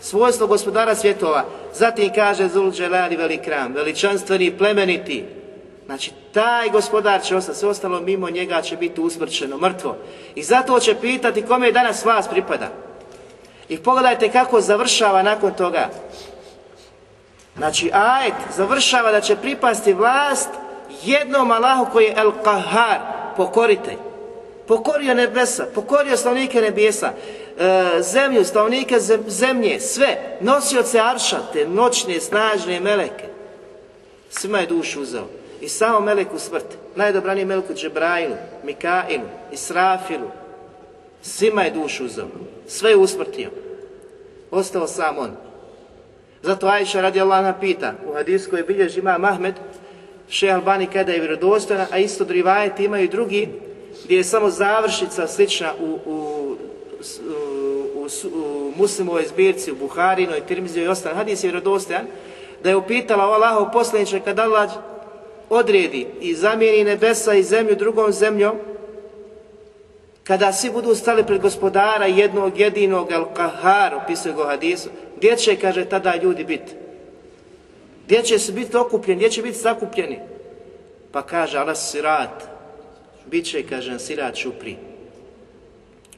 Svojstvo gospodara svjetova. Zatim kaže Zul Dželali velikram, veličanstveni i plemeniti. Znači, taj gospodar će ostati, sve ostalo mimo njega će biti usmrčeno, mrtvo. I zato će pitati kome je danas vas pripada. I pogledajte kako završava nakon toga. Znači, ajet završava da će pripasti vlast jednom Allahu koji je El Kahar, pokoritelj. Pokorio nebesa, pokorio stanovnike nebesa, e, zemlju, stanovnike zemlje, sve, nosioce arša, te noćne, snažne meleke. Svima je dušu uzeo. I samo meleku smrt, najdobraniji meleku Džebrailu, Mikailu, Israfilu, svima je dušu uzeo. Sve je usmrtio. Ostao sam on. Zato Ajša radi Allah pita, u hadisku je bilježi ima Mahmed, Še Albani kada je vjerodostojna, a isto drivajeti imaju drugi, gdje je samo završica slična u, u, u, u muslimovoj zbirci, u Buharinoj, Tirmiziju i ostalim. Hadis je vjerodostojan, da je upitala o Allahov poslaniče kad Allah odredi i zamijeni nebesa i zemlju drugom zemljom, kada svi budu stali pred gospodara jednog jedinog al-kahar, opisuje go hadisu, gdje će, kaže, tada ljudi biti? Gdje će se biti okupljeni, gdje će biti sakupljeni? Pa kaže, ala sirat, bit će, kaže, sirat šupri.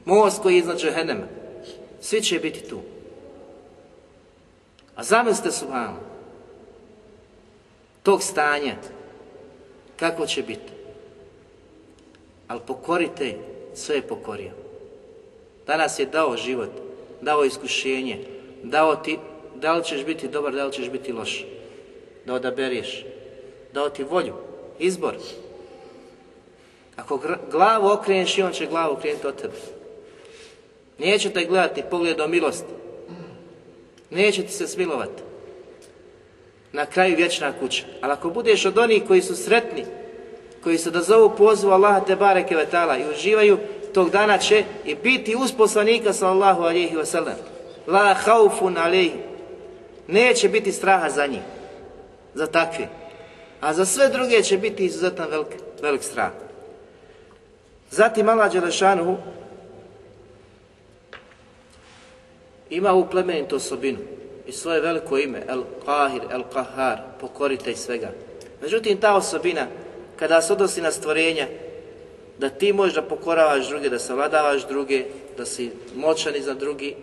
Most koji je iznad Džehennema. Svi će biti tu. A zamislite su vam tog stanja, kako će biti. Ali pokorite, sve je pokorio. Danas je dao život, dao iskušenje, dao ti, da li ćeš biti dobar, da li ćeš biti loš da odabereš, dao ti volju, izbor. Ako glavu okreneš i on će glavu okrenuti od tebe. Neće te gledati pogledom milosti. Neće ti se smilovati. Na kraju vječna kuća. Ali ako budeš od onih koji su sretni, koji se da zovu pozivu Allaha te bareke vetala i uživaju, tog dana će i biti uz poslanika sallallahu alihi wasallam. La haufun alihi. Neće biti straha za njih za takve. A za sve druge će biti izuzetan velik, velik strah. Zatim Allah Đelešanu ima u plemenitu osobinu i svoje veliko ime, El Qahir, El Qahar, pokoritelj svega. Međutim, ta osobina, kada se odnosi na stvorenja, da ti možeš da pokoravaš druge, da savladavaš druge, da si moćan iza drugi,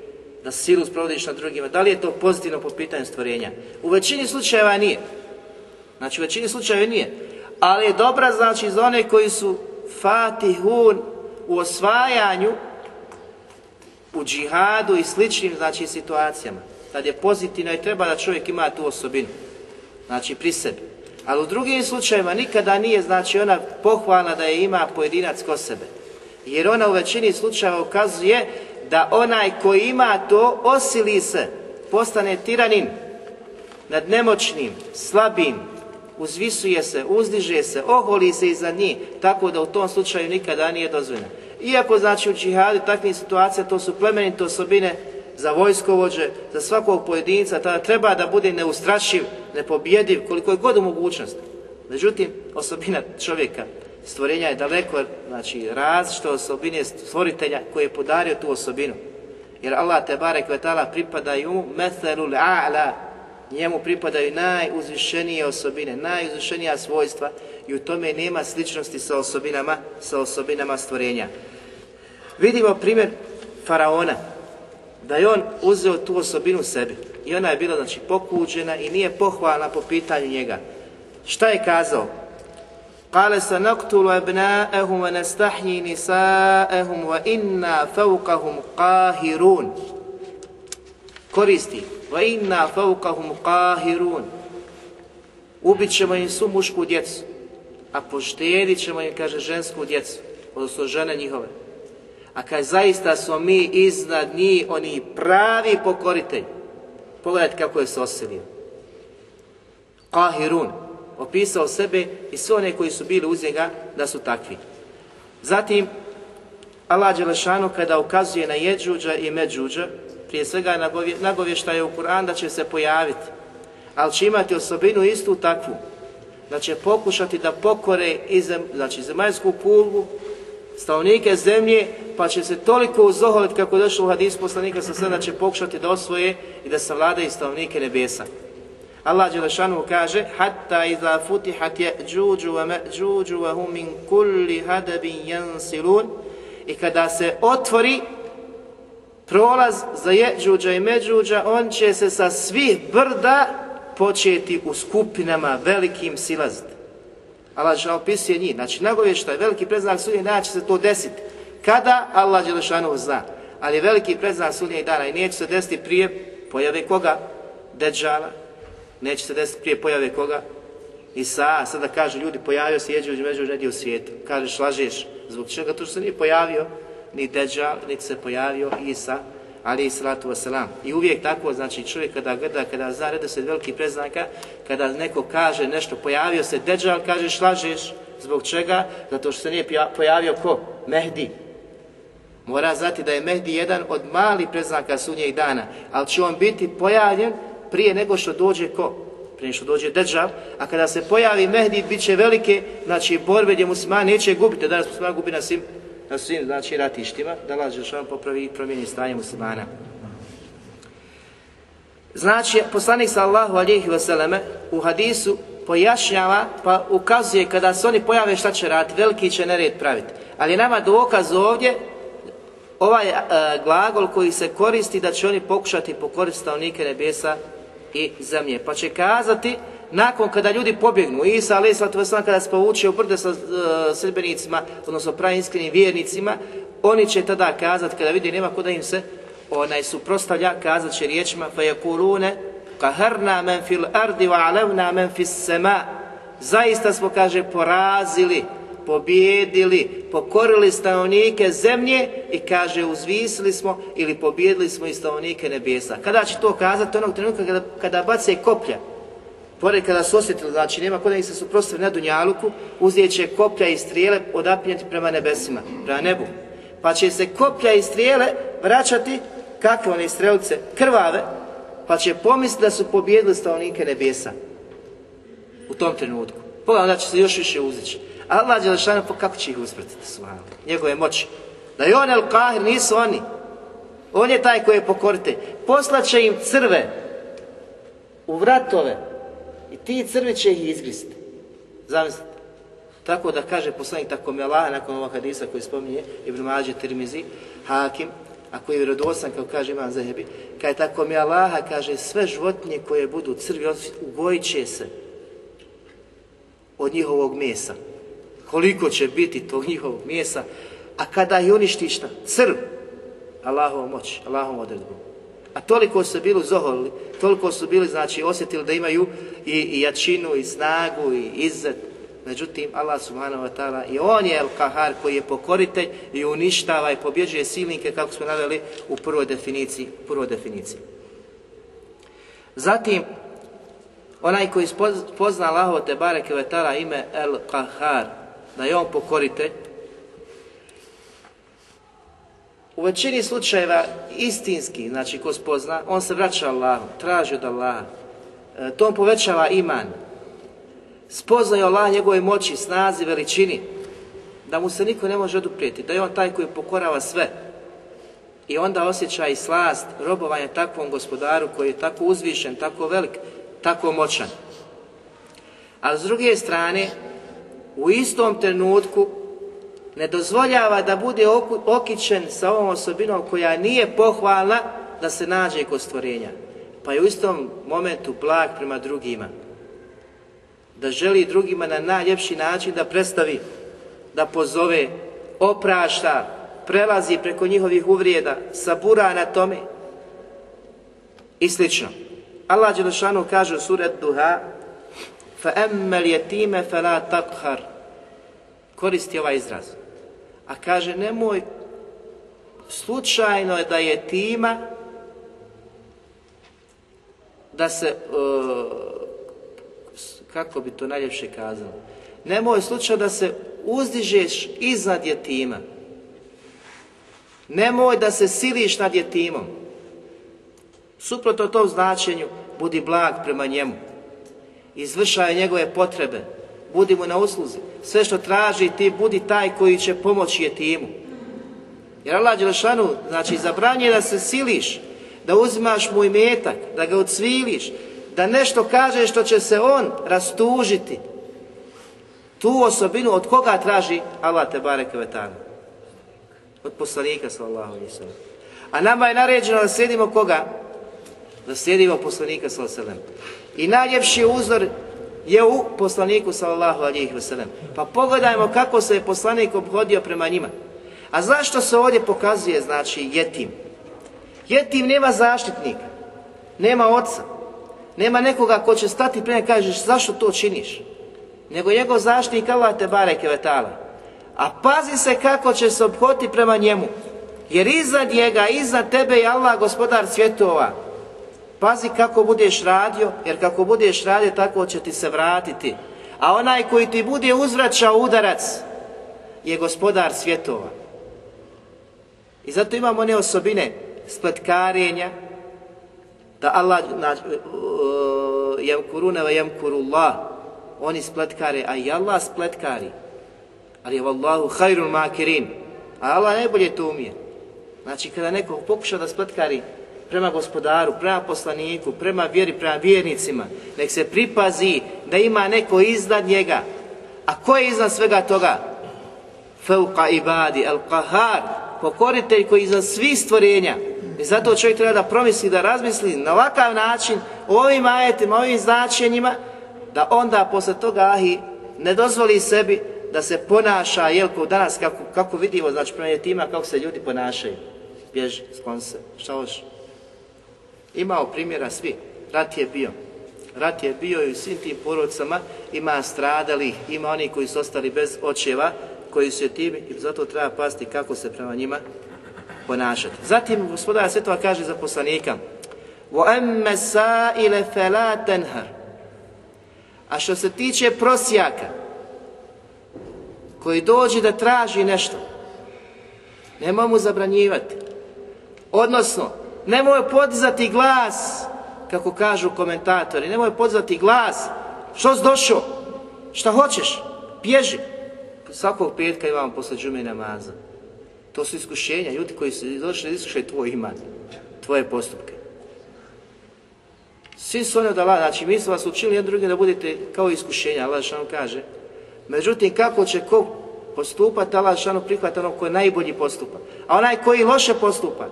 da silu sprovodiš na drugima, da li je to pozitivno po pitanju stvorenja? U većini slučajeva nije. Znači u većini slučajeva nije. Ali je dobra znači za one koji su fatihun u osvajanju u džihadu i sličnim znači situacijama. Kad je pozitivno i treba da čovjek ima tu osobinu. Znači pri sebi. Ali u drugim slučajevima nikada nije znači ona pohvalna da je ima pojedinac ko sebe. Jer ona u većini slučajeva ukazuje da onaj koji ima to osili se, postane tiranin nad nemoćnim, slabim, uzvisuje se, uzdiže se, oholi se iza njih, tako da u tom slučaju nikada nije dozvoljeno. Iako znači u džihadu takvih situacija to su plemenite osobine za vojskovođe, za svakog pojedinca, tada treba da bude neustrašiv, nepobjediv, koliko je god mogućnost. Međutim, osobina čovjeka, stvorenja je daleko, znači različite osobine stvoritelja koji je podario tu osobinu. Jer Allah te barek vetala pripadaju methelul a'la, njemu pripadaju najuzvišenije osobine, najuzvišenija svojstva i u tome nema sličnosti sa osobinama, sa osobinama stvorenja. Vidimo primjer faraona, da je on uzeo tu osobinu sebi i ona je bila znači pokuđena i nije pohvalna po pitanju njega. Šta je kazao? Kale sa naktulu abna'ahum wa nastahyi nisa'ahum wa inna fawqahum qahirun. Koristi Va inna fawqahum qahirun. Ubit ćemo im svu mušku djecu, a poštedit ćemo im, kaže, žensku djecu, odnosno žene njihove. A kad zaista smo mi iznad njih, oni pravi pokoritelj. Pogledajte kako je se osilio. Qahirun. Opisao sebe i sve one koji su bili uz njega da su takvi. Zatim, Allah Đelešanu kada ukazuje na Jeđuđa i Međuđa, prije svega nagovje- nagovještaje u Kur'an da će se pojaviti, ali će imati osobinu istu takvu, da će pokušati da pokore i zem, znači zemaljsku kuglu, stanovnike zemlje, pa će se toliko uzoholiti kako je došlo u hadisu poslanika sa sve da će pokušati da osvoje i da savladaju stanovnike nebesa. Allah Đelešanu kaže Hatta iza futihat je'đuđu wa me'đuđu wa hum min kulli hadabin jansilun i kada se otvori prolaz za jeđuđa i međuđa, on će se sa svih brda početi u skupinama velikim silaziti. Allah Đelešanu opisuje njih. Znači, nagovještaj, veliki preznak sudnjeg dana će se to desiti. Kada? Allah Đelešanu zna. Ali veliki preznak sudnjeg dana i neće se desiti prije pojave koga? Deđala. Neće se desiti prije pojave koga? Isa, sada kaže ljudi pojavio se jeđuđ među negdje u svijetu. Kažeš, lažeš. Zbog čega? To što se nije pojavio ni Deđal, niti se pojavio Isa, ali i salatu wasalam. I uvijek tako, znači čovjek kada gleda, kada zna redoslijed velikih preznaka, kada neko kaže nešto, pojavio se Deđal, kažeš, lažeš. Zbog čega? Zato što se nije pojavio ko? Mehdi. Mora znati da je Mehdi jedan od malih preznaka sudnjeg dana, ali će on biti pojavljen prije nego što dođe ko? Prije što dođe Deđal, a kada se pojavi Mehdi, bit će velike, znači, borbe gdje muslimani neće gubiti, danas muslimani gubi na svim, na svim, znači, ratištima, da Allah Žešan popravi i promijeni stanje muslimana. Znači, poslanik sallahu alihi vseleme u hadisu pojašnjava, pa ukazuje kada se oni pojave šta će raditi, veliki će nered praviti. Ali nama dokaz ovdje, ovaj e, glagol koji se koristi da će oni pokušati pokoriti stanovnike nebesa i zemlje. Pa će kazati, nakon kada ljudi pobjegnu, Isa a.s. kada se povuče u brde sa e, sredbenicima, odnosno pravinskim vjernicima, oni će tada kazati, kada vidi nema kuda im se onaj suprostavlja, kazat će riječima fajakurune kaharna men fil ardi wa alevna men fis. Zaista smo, kaže, porazili, pobjedili, pokorili stanovnike zemlje i kaže uzvisili smo ili pobjedili smo i stanovnike nebesa. Kada će to kazati? Onog trenutka kada, kada bace koplja pored kada su osjetili, znači nema kod da ih se suprostavi na Dunjaluku, uzet će koplja i strijele odapinjati prema nebesima, prema nebu. Pa će se koplja i strijele vraćati, kakve one strelice, krvave, pa će pomisliti da su pobjedili stanovnike nebesa u tom trenutku. Pogledaj, onda će se još više uzići. Allah Đelešanu, pa kako će ih uspretiti svojom? Njegove moći. Da je on El Kahir, nisu oni. On je taj koji je pokorite. Poslaće im crve u vratove ti crvi će ih izgriste. Zamislite. Tako da kaže poslanik tako mi Allah, nakon ovog hadisa koji spominje Ibn Mađe Tirmizi, Hakim, a koji je vjerodosan, kao kaže Imam Zahebi, kaže tako mi kaže sve životinje koje budu crvi, ugojit će se od njihovog mesa. Koliko će biti tog njihovog mesa, a kada je uništi šta? Crv. Allahovom moć, Allahovom odredbom. A toliko su bili zoholili, toliko su bili, znači, osjetili da imaju i, i jačinu, i snagu, i izzet. Međutim, Allah subhanahu wa ta'ala, i on je El-Kahar koji je pokoritelj i uništava i pobjeđuje silnike, kako smo naveli u prvoj definiciji. Prvoj definiciji. Zatim, onaj koji pozna Allahovo te bareke ime El-Kahar, da je on pokoritelj, u većini slučajeva istinski, znači ko spozna, on se vraća Allahu, traži od Allaha, E, to on povećava iman, spoznaju Allah njegove moći, snazi, veličini, da mu se niko ne može oduprijeti, da je on taj koji pokorava sve. I onda osjeća i slast robovanja takvom gospodaru koji je tako uzvišen, tako velik, tako moćan. A s druge strane, u istom trenutku ne dozvoljava da bude oku- okićen sa ovom osobinom koja nije pohvalna da se nađe kod stvorenja. Pa je u istom momentu blag prema drugima. Da želi drugima na najljepši način da predstavi, da pozove, oprašta, prelazi preko njihovih uvrijeda, sabura na tome i slično. Allah Đelešanu kaže u surat Duha فَأَمَّا الْيَتِيمَ فَلَا تَقْهَرْ Koristi ovaj izraz. A kaže, nemoj slučajno je da je tima da se, uh, kako bi to najljepše kazano, nemoj slučajno da se uzdižeš iznad jetima. Nemoj da se siliš nad jetimom. Suprotno tom značenju, budi blag prema njemu. Izvršaj njegove potrebe. Budi mu na usluzi. Sve što traži ti, budi taj koji će pomoći je timu. Jer Allah Đelšanu, znači, zabranje da se siliš, da uzimaš mu imetak, da ga ucviliš, da nešto kaže što će se on rastužiti. Tu osobinu od koga traži Allah te bareke vetana? Od poslanika sallallahu alejhi A nama je naređeno da slijedimo koga? Da slijedimo poslanika sallallahu alejhi I najljepši uzor je u poslaniku sallallahu alejhi ve Pa pogledajmo kako se je poslanik obhodio prema njima. A zašto se ovdje pokazuje znači jetim? Jetim nema zaštitnika, nema oca, nema nekoga ko će stati prije kažeš zašto to činiš? Nego njegov zaštitnik Allah te bareke vetala. A pazi se kako će se obhoditi prema njemu. Jer iznad njega, iznad tebe je Allah gospodar svjetova. Pazi kako budeš radio, jer kako budeš radio tako će ti se vratiti. A onaj koji ti bude uzvraćao udarac je gospodar svjetova. I zato imamo one osobine spletkarenja, da Allah jemkurune ve jemkurullah oni spletkare, a i Allah spletkari. Ali je vallahu hajrun makirin. A Allah najbolje to umije. Znači kada neko pokuša da spletkari prema gospodaru, prema poslaniku, prema vjeri, prema vjernicima, nek se pripazi da ima neko iznad njega. A ko je iznad svega toga? Fauqa ibadi, al qahar, pokoritelj koji iznad svih stvorenja. I zato čovjek treba da promisli, da razmisli na ovakav način, ovim ajetima, ovim značenjima, da onda posle toga ahi ne dozvoli sebi da se ponaša, jel, danas kako, kako vidimo, znači prema tima, kako se ljudi ponašaju. Bježi, sklon se, šta. Imao primjera svi, rat je bio. Rat je bio i u svim tim porodcama ima stradalih, ima oni koji su ostali bez očeva, koji su timi i zato treba pasti kako se prema njima ponašati. Zatim gospodar Svetova kaže za poslanika وَأَمَّ سَائِلَ فَلَا تَنْهَرْ A što se tiče prosjaka koji dođe da traži nešto, nema mu zabranjivati. Odnosno, nemoj podizati glas, kako kažu komentatori, nemoj podizati glas, što si došao, šta hoćeš, bježi. Svakog petka imamo posle džume namaza. To su iskušenja, ljudi koji su došli da iskušaju tvoj iman, tvoje postupke. Svi su oni od Allah, znači mi smo vas učili jedan drugi da budete kao iskušenja, Allah šanu kaže. Međutim, kako će ko postupati, Allah šanu prihvata ono koji najbolji postupa. A onaj koji loše postupa,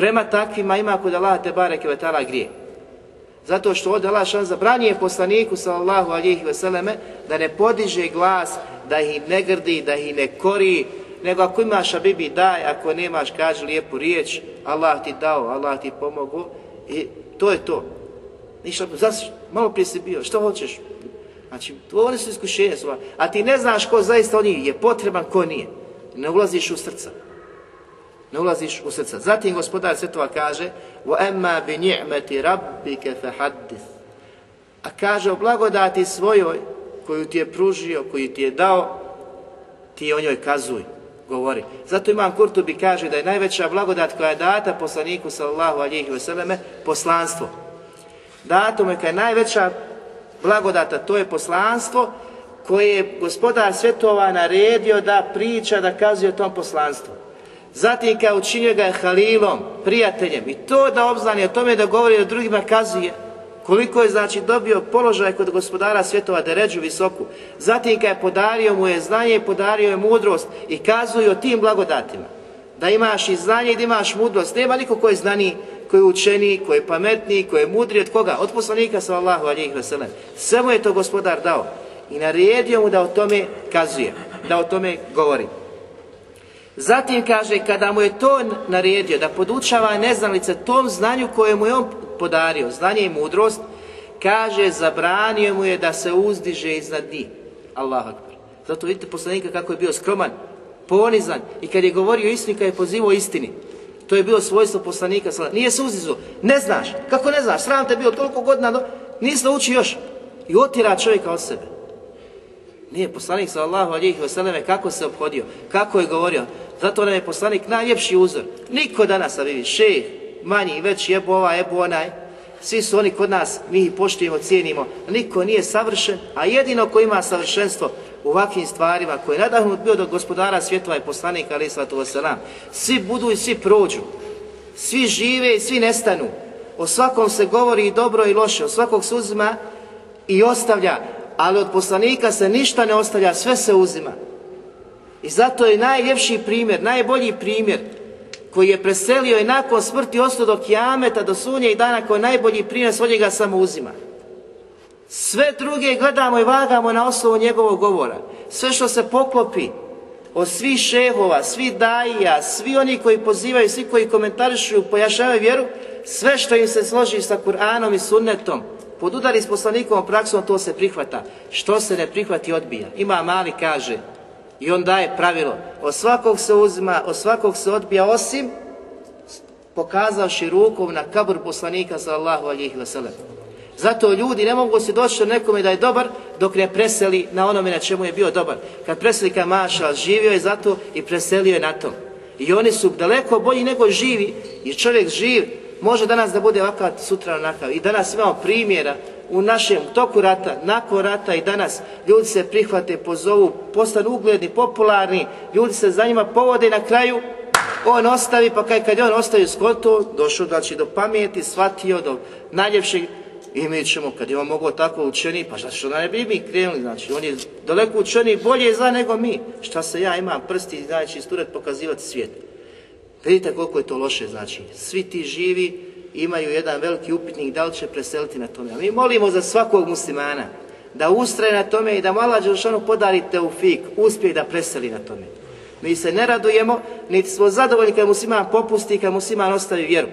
prema takvima ima kod Allah te bareke ve grije. Zato što ovdje Allah šan zabranije poslaniku sallallahu alihi veseleme da ne podiže glas, da ih ne grdi, da ih ne kori, nego ako imaš abibi daj, ako nemaš kaži lijepu riječ, Allah ti dao, Allah ti pomogu i to je to. Ništa, malo prije si bio, što hoćeš? Znači, one su iskušenja sva. A ti ne znaš ko zaista on je potreban, ko nije. Ne ulaziš u srca. Ne ulaziš u srca. Zatim gospodar Svetova kaže وَأَمَّا بِنِعْمَةِ رَبِّكَ فَحَدِّث A kaže o blagodati svojoj koju ti je pružio, koju ti je dao, ti o njoj kazuj govori. Zato imam Kurtubi kaže da je najveća blagodat koja je data poslaniku sallallahu alihi vseleme poslanstvo. Dato mu je najveća blagodata, to je poslanstvo koje je gospodar svjetova naredio da priča, da kazuje o tom poslanstvu. Zatim kao učinio ga je halilom, prijateljem i to da obznani o tome da govori o drugima kazuje koliko je znači dobio položaj kod gospodara svjetova da ređu visoku. Zatim kad je podario mu je znanje i podario je mudrost i kazuje o tim blagodatima. Da imaš i znanje i da imaš mudrost. Nema niko koji je znani, koji je učeni, koji je pametniji, koji je mudri od koga? Od poslanika sallallahu alijih veselem. Sve mu je to gospodar dao. I naredio mu da o tome kazuje, da o tome govori. Zatim kaže, kada mu je to naredio, da podučava neznalice tom znanju koje mu je on podario, znanje i mudrost, kaže, zabranio mu je da se uzdiže iznad njih. Allah akbar. Zato vidite poslanika kako je bio skroman, ponizan i kad je govorio istini, kad je pozivao istini. To je bilo svojstvo poslanika. Nije se uzdizao. Ne znaš. Kako ne znaš? Sram te bio toliko godina, do... nisi naučio još. I otira čovjeka od sebe. Nije poslanik sallallahu alihi vseleme kako se obhodio, kako je govorio. Zato nam je poslanik najljepši uzor. Niko danas, a vidi, šeh, manji, veći, ebu ovaj, ebu onaj. Svi su oni kod nas, mi ih poštujemo, cijenimo. Niko nije savršen, a jedino ko ima savršenstvo u ovakvim stvarima, koji je nadahnut bio do gospodara svjetova i poslanika, ali sallatu wasalam. Svi budu i svi prođu. Svi žive i svi nestanu. O svakom se govori i dobro i loše, o svakog se uzima i ostavlja, ali od poslanika se ništa ne ostavlja, sve se uzima. I zato je najljepši primjer, najbolji primjer koji je preselio i nakon smrti ostao do kijameta, do sunja i dana koji je najbolji primjer, od njega samo uzima. Sve druge gledamo i vagamo na osnovu njegovog govora. Sve što se poklopi od svih šehova, svih dajija, svi oni koji pozivaju, svi koji komentarišu, pojašavaju vjeru, sve što im se složi sa Kur'anom i sunnetom, podudari s poslanikovom praksom, to se prihvata. Što se ne prihvati, odbija. Ima mali kaže, i on daje pravilo, od svakog se uzima, od svakog se odbija, osim pokazavši rukom na kabur poslanika sallallahu alihi wasallam. Zato ljudi ne mogu se doći do nekome da je dobar dok ne preseli na onome na čemu je bio dobar. Kad preseli ka maša, živio je zato i preselio je na tom. I oni su daleko bolji nego živi, jer čovjek živ može danas da bude ovakav, sutra onakav. I danas imamo primjera u našem toku rata, nakon rata i danas ljudi se prihvate, pozovu, postanu ugledni, popularni, ljudi se za njima povode i na kraju on ostavi, pa kad, kad je on ostavi skoto, došao znači do pameti, shvatio do najljepšeg i mi ćemo, kad je on mogao tako učeni, pa što ne bi mi krenuli, znači on je daleko učeni, bolje zna nego mi. Šta se ja imam prsti, znači sturet pokazivati svijet. Vidite koliko je to loše, znači, svi ti živi imaju jedan veliki upitnik da li će preseliti na tome. A mi molimo za svakog muslimana da ustraje na tome i da mu Allah Đelšanu podari teufik, uspije da preseli na tome. Mi se ne radujemo, niti smo zadovoljni kad musliman popusti, kad musliman ostavi vjeru.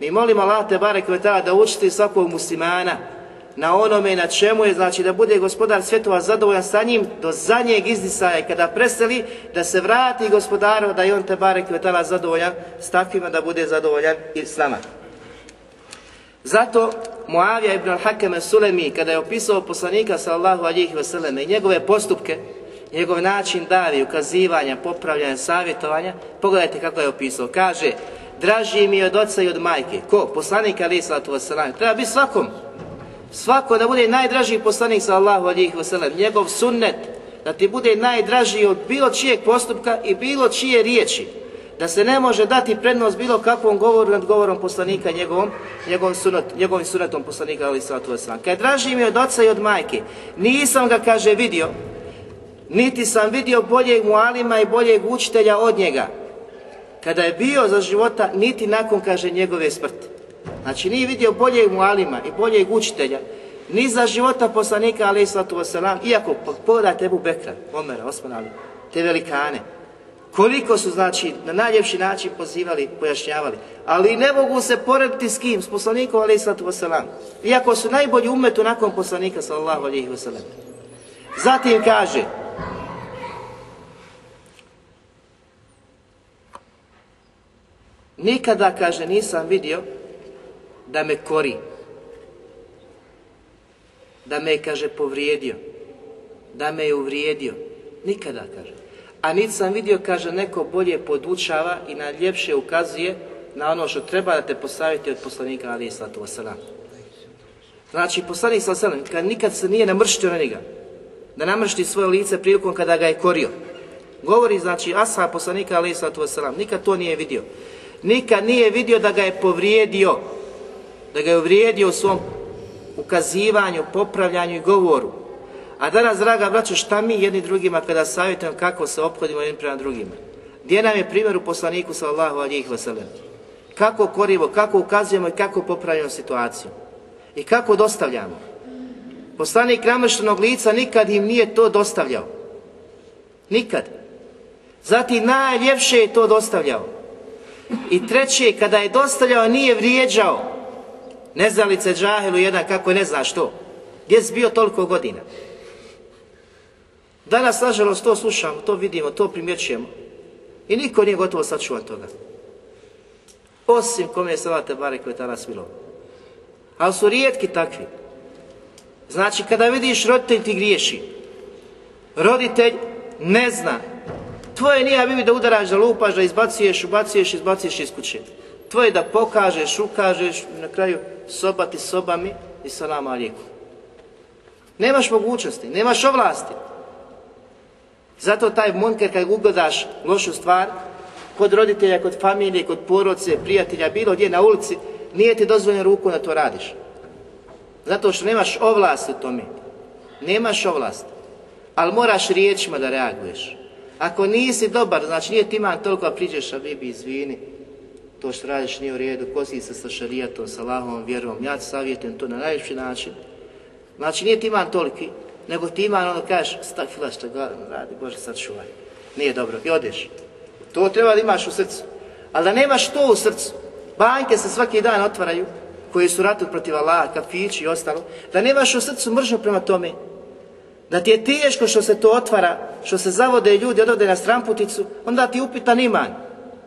Mi molimo Allah te barek da učiti svakog muslimana na onome na čemu je, znači da bude gospodar svjetova zadovoljan sa njim do zadnjeg izdisaja kada preseli da se vrati gospodaru da je on te barek zadovoljan s takvima da bude zadovoljan i s nama. Zato Muavija ibn al-Hakam Sulemi kada je opisao poslanika sallallahu alihi wasallam i njegove postupke, njegov način davi, ukazivanja, popravljanja, savjetovanja, pogledajte kako je opisao. Kaže, draži mi od oca i od majke. Ko? Poslanik alihi sallatu wasallam. Treba biti svakom. Svako da bude najdraži poslanik sallallahu alihi wasallam. Njegov sunnet, da ti bude najdraži od bilo čijeg postupka i bilo čije riječi da se ne može dati prednost bilo kakvom govoru nad govorom poslanika njegovom, njegovom, sunat, njegovim sunetom poslanika ali sallatu wasallam. Kad draži mi od oca i od majke, nisam ga, kaže, vidio, niti sam vidio boljeg mualima i boljeg učitelja od njega, kada je bio za života, niti nakon, kaže, njegove smrti. Znači, nije vidio boljeg mualima i boljeg učitelja, ni za života poslanika, ali sallatu wasallam, iako pogledajte Ebu Bekra, Omera, Osman te velikane, koliko su znači na najljepši način pozivali, pojašnjavali. Ali ne mogu se porediti s kim? S poslanikom alaih sallatu wasalam. Iako su najbolji umetu nakon poslanika sallallahu alaihi wasalam. Zatim kaže Nikada, kaže, nisam vidio da me kori. Da me, kaže, povrijedio. Da me je uvrijedio. Nikada, kaže a niti sam vidio, kaže, neko bolje podučava i na ljepše ukazuje na ono što treba da te postaviti od poslanika Ali Islatu Wasalam. Znači, poslanik Wasalam, kad nikad se nije namrštio na njega, da namršti svoje lice prilikom kada ga je korio. Govori, znači, Asa poslanika Ali Islatu Wasalam, nikad to nije vidio. Nikad nije vidio da ga je povrijedio, da ga je uvrijedio u svom ukazivanju, popravljanju i govoru. A danas, draga braćo, šta mi jedni drugima kada savjetujemo kako se ophodimo jedni prema drugima? Gdje nam je primjer u poslaniku sallahu alijih vasalem? Kako korimo, kako ukazujemo i kako popravljamo situaciju? I kako dostavljamo? Poslanik namrštenog lica nikad im nije to dostavljao. Nikad. Zatim najljepše je to dostavljao. I treće, kada je dostavljao, nije vrijeđao. Nezalice džahilu jedan kako ne zna što. Gdje si bio toliko godina? Danas, nažalost, to slušamo, to vidimo, to primjećujemo. I niko nije gotovo sačuvan toga. Osim kome je salate bare koje tada smilo. Ali su rijetki takvi. Znači, kada vidiš roditelj ti griješi, roditelj ne zna. Tvoje nije bibi da udaraš, da lupaš, da izbacuješ, ubacuješ, izbacuješ iz kuće. Tvoje da pokažeš, ukažeš, na kraju soba ti sobami i salam alijeku. Nemaš mogućnosti, nemaš ovlasti. Zato taj munker kad ugledaš lošu stvar, kod roditelja, kod familije, kod poroce, prijatelja, bilo gdje na ulici, nije ti dozvoljeno ruku da to radiš. Zato što nemaš ovlasti u tome. Nemaš ovlasti. Ali moraš riječima da reaguješ. Ako nisi dobar, znači nije ti iman toliko, a priđeš, a bibi, izvini, to što radiš nije u redu, kosi se sa šarijatom, sa Allahovom vjerom, ja ti savjetujem to na najljepši način. Znači nije ti iman toliki, nego ti iman ono kažeš, stakfila što radi, Bože sad čuvaj. Nije dobro, i odeš. To treba da imaš u srcu. Ali da nemaš to u srcu, banke se svaki dan otvaraju, koji su ratu protiv Allaha, kafići i ostalo, da nemaš u srcu mržnju prema tome, da ti je teško što se to otvara, što se zavode ljudi odovde na stramputicu, onda ti upitan iman.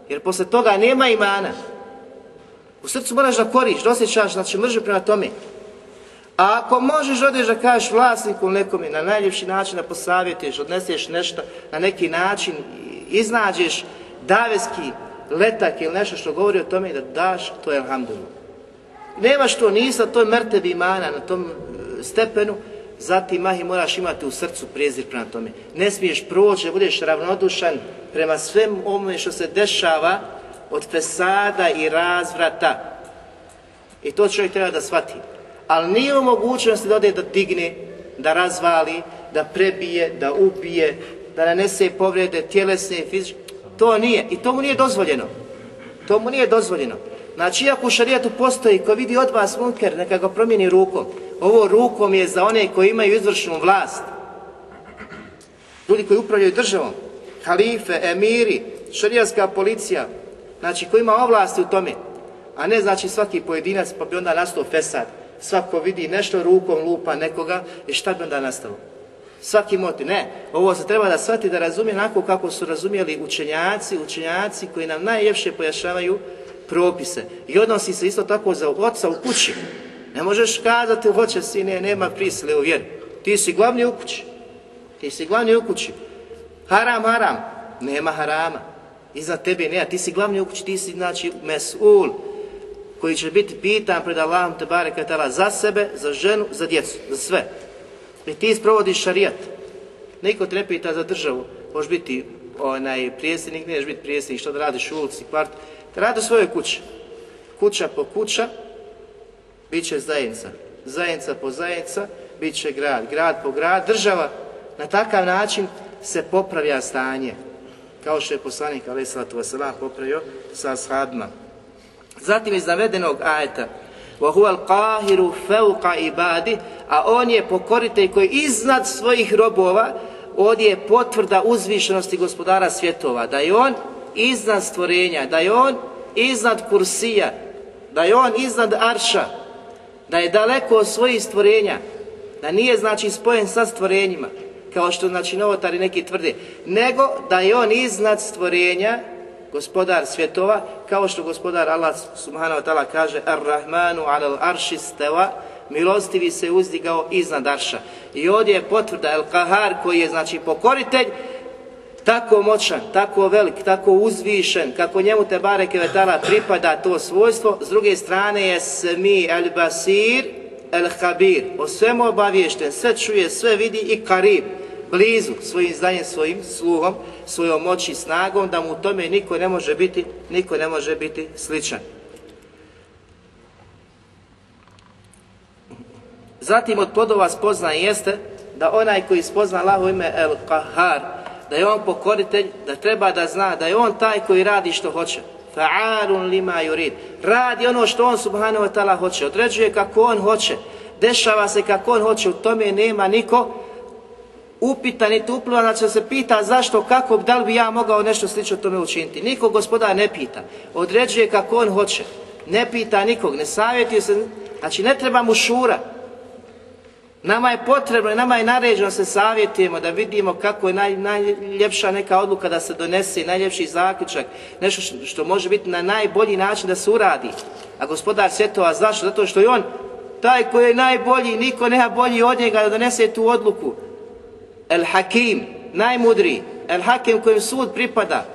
Jer posle toga nema imana. U srcu moraš da koriš, da osjećaš, znači mržnju prema tome. A ako možeš odeš da kažeš vlasniku nekome na najljepši način da posavjetiš, odneseš nešto na neki način, iznađeš daveski letak ili nešto što govori o tome da daš, to je alhamdulillah. Nemaš to, nisi na toj mrtebi imana, na tom e, stepenu, zatim mahi moraš imati u srcu prijezir prema tome. Ne smiješ proći, da budeš ravnodušan prema svem onome što se dešava od fesada i razvrata. I to čovjek treba da shvati. Ali nije u mogućnosti da ode da digne, da razvali, da prebije, da ubije, da nanese povrede tjelesne i fizičke. To nije. I to mu nije dozvoljeno. To mu nije dozvoljeno. Znači, iako u šarijetu postoji, ko vidi od vas munker, neka ga promijeni rukom. Ovo rukom je za one koji imaju izvršnu vlast. Ljudi koji upravljaju državom, halife, emiri, šarijatska policija, znači koji ima ovlasti u tome, a ne znači svaki pojedinac pa bi onda nastao fesad. Svako vidi nešto rukom lupa nekoga i šta bi onda nastalo? Svaki motiv. Ne, ovo se treba da shvati da razumije onako kako su razumijeli učenjaci, učenjaci koji nam najljepše pojašavaju propise. I odnosi se isto tako za oca u kući. Ne možeš kazati, hoće sine, nema prisile u vjeru. Ti si glavni u kući. Ti si glavni u kući. Haram, haram. Nema harama. Iza tebe nema. Ti si glavni u kući, ti si znači mesul koji će biti pitan pred Allahom te bareke za sebe, za ženu, za djecu, za sve. I ti sprovodiš šarijat. Niko te ne pita za državu. Možeš biti onaj prijesednik, ne biti prijesednik, što da radiš u ulici, kvart. Da radi u svojoj kući. Kuća po kuća, bit će zajednica. Zajednica po zajednica, bit će grad. Grad po grad, država. Na takav način se popravlja stanje. Kao što je poslanik alaih sallatu wasalam popravio sa ashabima. Zatim iz navedenog ajeta وَهُوَ الْقَاهِرُ فَوْقَ ibadi, a on je pokoritelj koji iznad svojih robova, ovdje je potvrda uzvišenosti gospodara svjetova, da je on iznad stvorenja, da je on iznad kursija, da je on iznad arša, da je daleko od svojih stvorenja, da nije znači spojen sa stvorenjima, kao što znači novotari neki tvrde, nego da je on iznad stvorenja, gospodar svjetova, kao što gospodar Allah subhanahu wa ta'ala kaže Ar-Rahmanu alal arši steva, milostivi se uzdigao iznad arša. I ovdje je potvrda El Kahar koji je znači pokoritelj, tako moćan, tako velik, tako uzvišen, kako njemu te bareke vetala pripada to svojstvo, s druge strane je smi el basir, el habir, o svemu obaviješten, sve čuje, sve vidi i karib, blizu svojim znanjem, svojim sluhom, svojom moći i snagom, da mu u tome niko ne može biti, niko ne može biti sličan. Zatim od plodova spoznaje jeste da onaj koji spozna Allahu ime El Kahar, da je on pokoritelj, da treba da zna da je on taj koji radi što hoće. Fa'alun lima yurid. Radi ono što on subhanahu wa ta'ala hoće. Određuje kako on hoće. Dešava se kako on hoće. U tome nema niko upita, niti upliva, znači se pita zašto, kako, da li bi ja mogao nešto slično tome učiniti. Niko gospoda ne pita. Određuje kako on hoće. Ne pita nikog, ne savjetuje se. Znači ne treba mu šura. Nama je potrebno, nama je naređeno se savjetujemo da vidimo kako je naj, najljepša neka odluka da se donese, najljepši zaključak, nešto što, što može biti na najbolji način da se uradi. A gospodar svjetova, zašto? Zato što je on taj koji je najbolji, niko nema bolji od njega da donese tu odluku. El Hakim, najmudriji, El Hakim kojem sud pripada.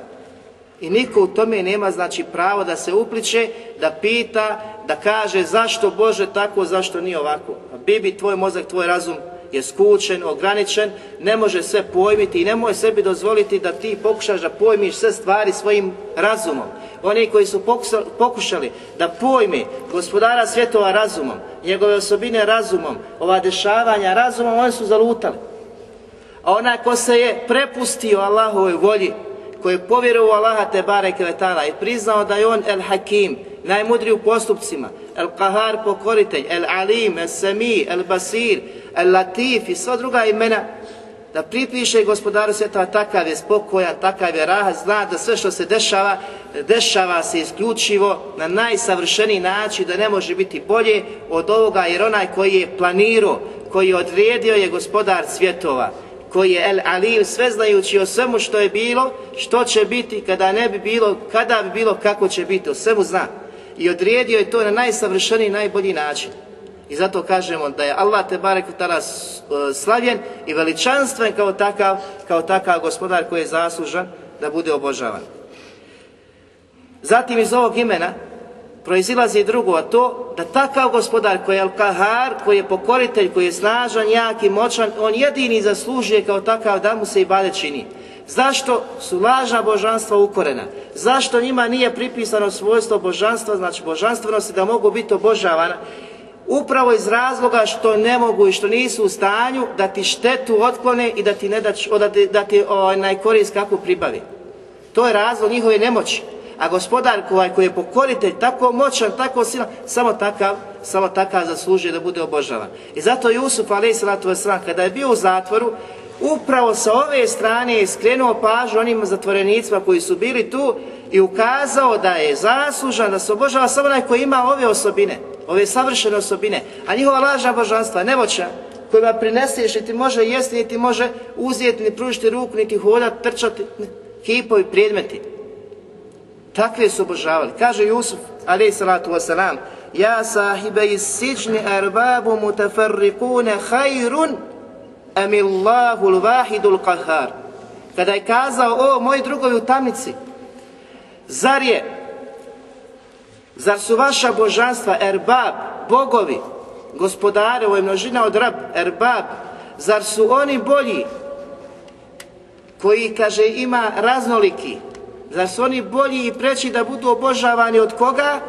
I niko u tome nema znači pravo da se upliče, da pita, da kaže zašto Bože tako, zašto nije ovako. Bibi, tvoj mozak, tvoj razum je skučen, ograničen, ne može sve pojmiti i nemoj sebi dozvoliti da ti pokušaš da pojmiš sve stvari svojim razumom. Oni koji su pokušali da pojmi gospodara svjetova razumom, njegove osobine razumom, ova dešavanja razumom, oni su zalutali. A onaj ko se je prepustio Allahovoj volji, koji je povjerovao Allaha te bareke i priznao da je on el hakim, najmudriji u postupcima, el kahar pokoritelj, el alim, el sami, el basir, el latif i sva druga imena, da pripiše gospodaru svjetova takav je spokojan, takav je rahat, zna da sve što se dešava, dešava se isključivo na najsavršeniji način, da ne može biti bolje od ovoga, jer onaj koji je planirao, koji je odredio je gospodar svjetova, koji je El Alim, sveznajući o svemu što je bilo, što će biti, kada ne bi bilo, kada bi bilo, kako će biti, o svemu zna. I odredio je to na najsavršeniji, najbolji način. I zato kažemo da je Allah te barek tada e, slavljen i veličanstven kao takav, kao takav gospodar koji je zaslužan da bude obožavan. Zatim iz ovog imena proizilazi drugo, a to da takav gospodar koji je al-kahar, koji je pokoritelj, koji je snažan, jak i moćan, on jedini zaslužuje kao takav da mu se i bade čini. Zašto su lažna božanstva ukorena? Zašto njima nije pripisano svojstvo božanstva, znači božanstvenosti da mogu biti obožavana? Upravo iz razloga što ne mogu i što nisu u stanju da ti štetu otklone i da ti ne da, da ti ovaj, kako pribavi. To je razlog njihove nemoći. A gospodar koji je pokoritelj, tako moćan, tako silan, samo takav, samo takav zaslužuje da bude obožavan. I zato Jusuf, alaih salatu kada je bio u zatvoru, upravo sa ove strane je skrenuo pažnju onim zatvorenicima koji su bili tu i ukazao da je zaslužan da se obožava samo onaj koji ima ove osobine, ove savršene osobine, a njihova lažna božanstva, nemoća, kojima prineseš, niti može jesti, niti može uzeti, ni pružiti ruku, niti hodati, trčati, kipovi, predmeti. Takve su obožavali. Kaže Jusuf, alaih salatu wasalam, Ja sahibe iz siđni arbabu mutafarrikune hajrun amillahu l kahar. Kada je kazao, o moji drugovi u tamnici, zar je, zar su vaša božanstva erbab, bogovi, gospodare, ovo je množina od rab, erbab, zar su oni bolji koji, kaže, ima raznoliki, Zar su oni bolji i preći da budu obožavani od koga?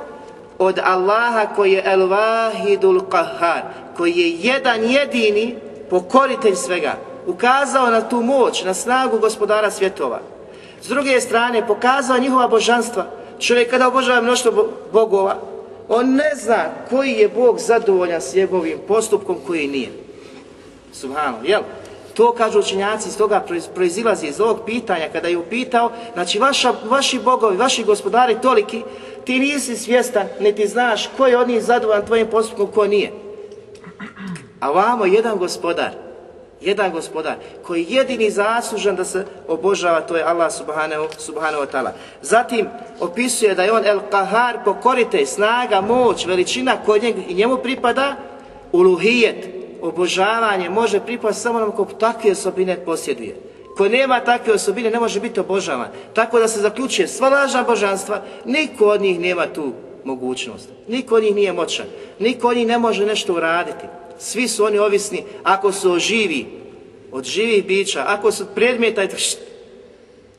Od Allaha koji je El Vahidul Qahar, koji je jedan jedini pokoritelj svega. Ukazao na tu moć, na snagu gospodara svjetova. S druge strane, pokazao njihova božanstva. Čovjek kada obožava mnoštvo bogova, on ne zna koji je Bog zadovoljan s njegovim postupkom, koji nije. Subhano, jel? To kažu učenjaci, iz toga proizilazi iz ovog pitanja, kada je upitao, znači vaša, vaši bogovi, vaši gospodari toliki, ti nisi svjestan, niti znaš ko je od njih zadovoljan tvojim postupkom, ko nije. A vamo jedan gospodar, jedan gospodar, koji je jedini zaslužan da se obožava, to je Allah subhanahu, subhanahu wa ta'ala. Zatim opisuje da je on el kahar, pokorite, snaga, moć, veličina koja njemu pripada, uluhijet, obožavanje može pripasti samo onom ko takve osobine posjeduje. Ko nema takve osobine ne može biti obožavan. Tako da se zaključuje sva lažna božanstva, niko od njih nema tu mogućnost. Niko od njih nije moćan. Niko od njih ne može nešto uraditi. Svi su oni ovisni ako su živi, od živih bića, ako su predmeta,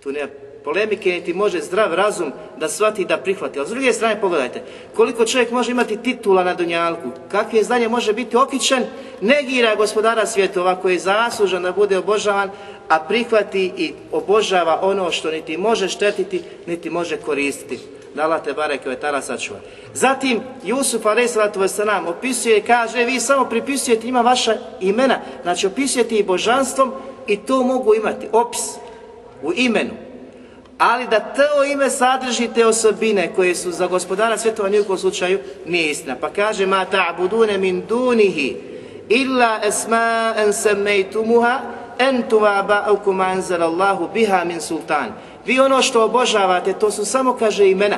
tu nema polemike, niti može zdrav razum da shvati da prihvati. Ali s druge strane pogledajte, koliko čovjek može imati titula na Dunjalku, kakve znanje može biti okićen, negira gospodara svjetova koji je zaslužan da bude obožavan, a prihvati i obožava ono što niti može štetiti, niti može koristiti. Da Allah te bareke ve sačuva. Zatim Jusuf a.s. opisuje i kaže vi samo pripisujete ima vaša imena, znači opisujete i božanstvom i to mogu imati, opis u imenu ali da to ime sadrži te osobine koje su za gospodara svjetova nijekom slučaju nije istina. Pa kaže ma ta'budune min dunihi illa esma'an semmejtumuha entum aba'ukum anzalallahu biha min sultan. Vi ono što obožavate, to su samo, kaže, imena.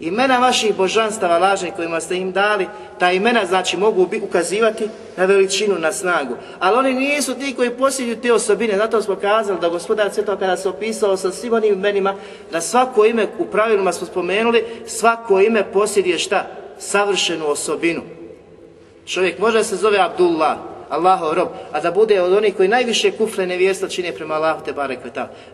Imena vaših božanstava lažnih kojima ste im dali, ta imena znači mogu ukazivati na veličinu, na snagu. Ali oni nisu ti koji posjeduju te osobine, zato smo kazali da gospodar Cvetova kada se opisao sa svim onim imenima, da svako ime, u pravilima smo spomenuli, svako ime posjeduje šta? Savršenu osobinu. Čovjek može se zove Abdullah, Allahov rob, a da bude od onih koji najviše kufre nevjerstva čine prema Allahu te barek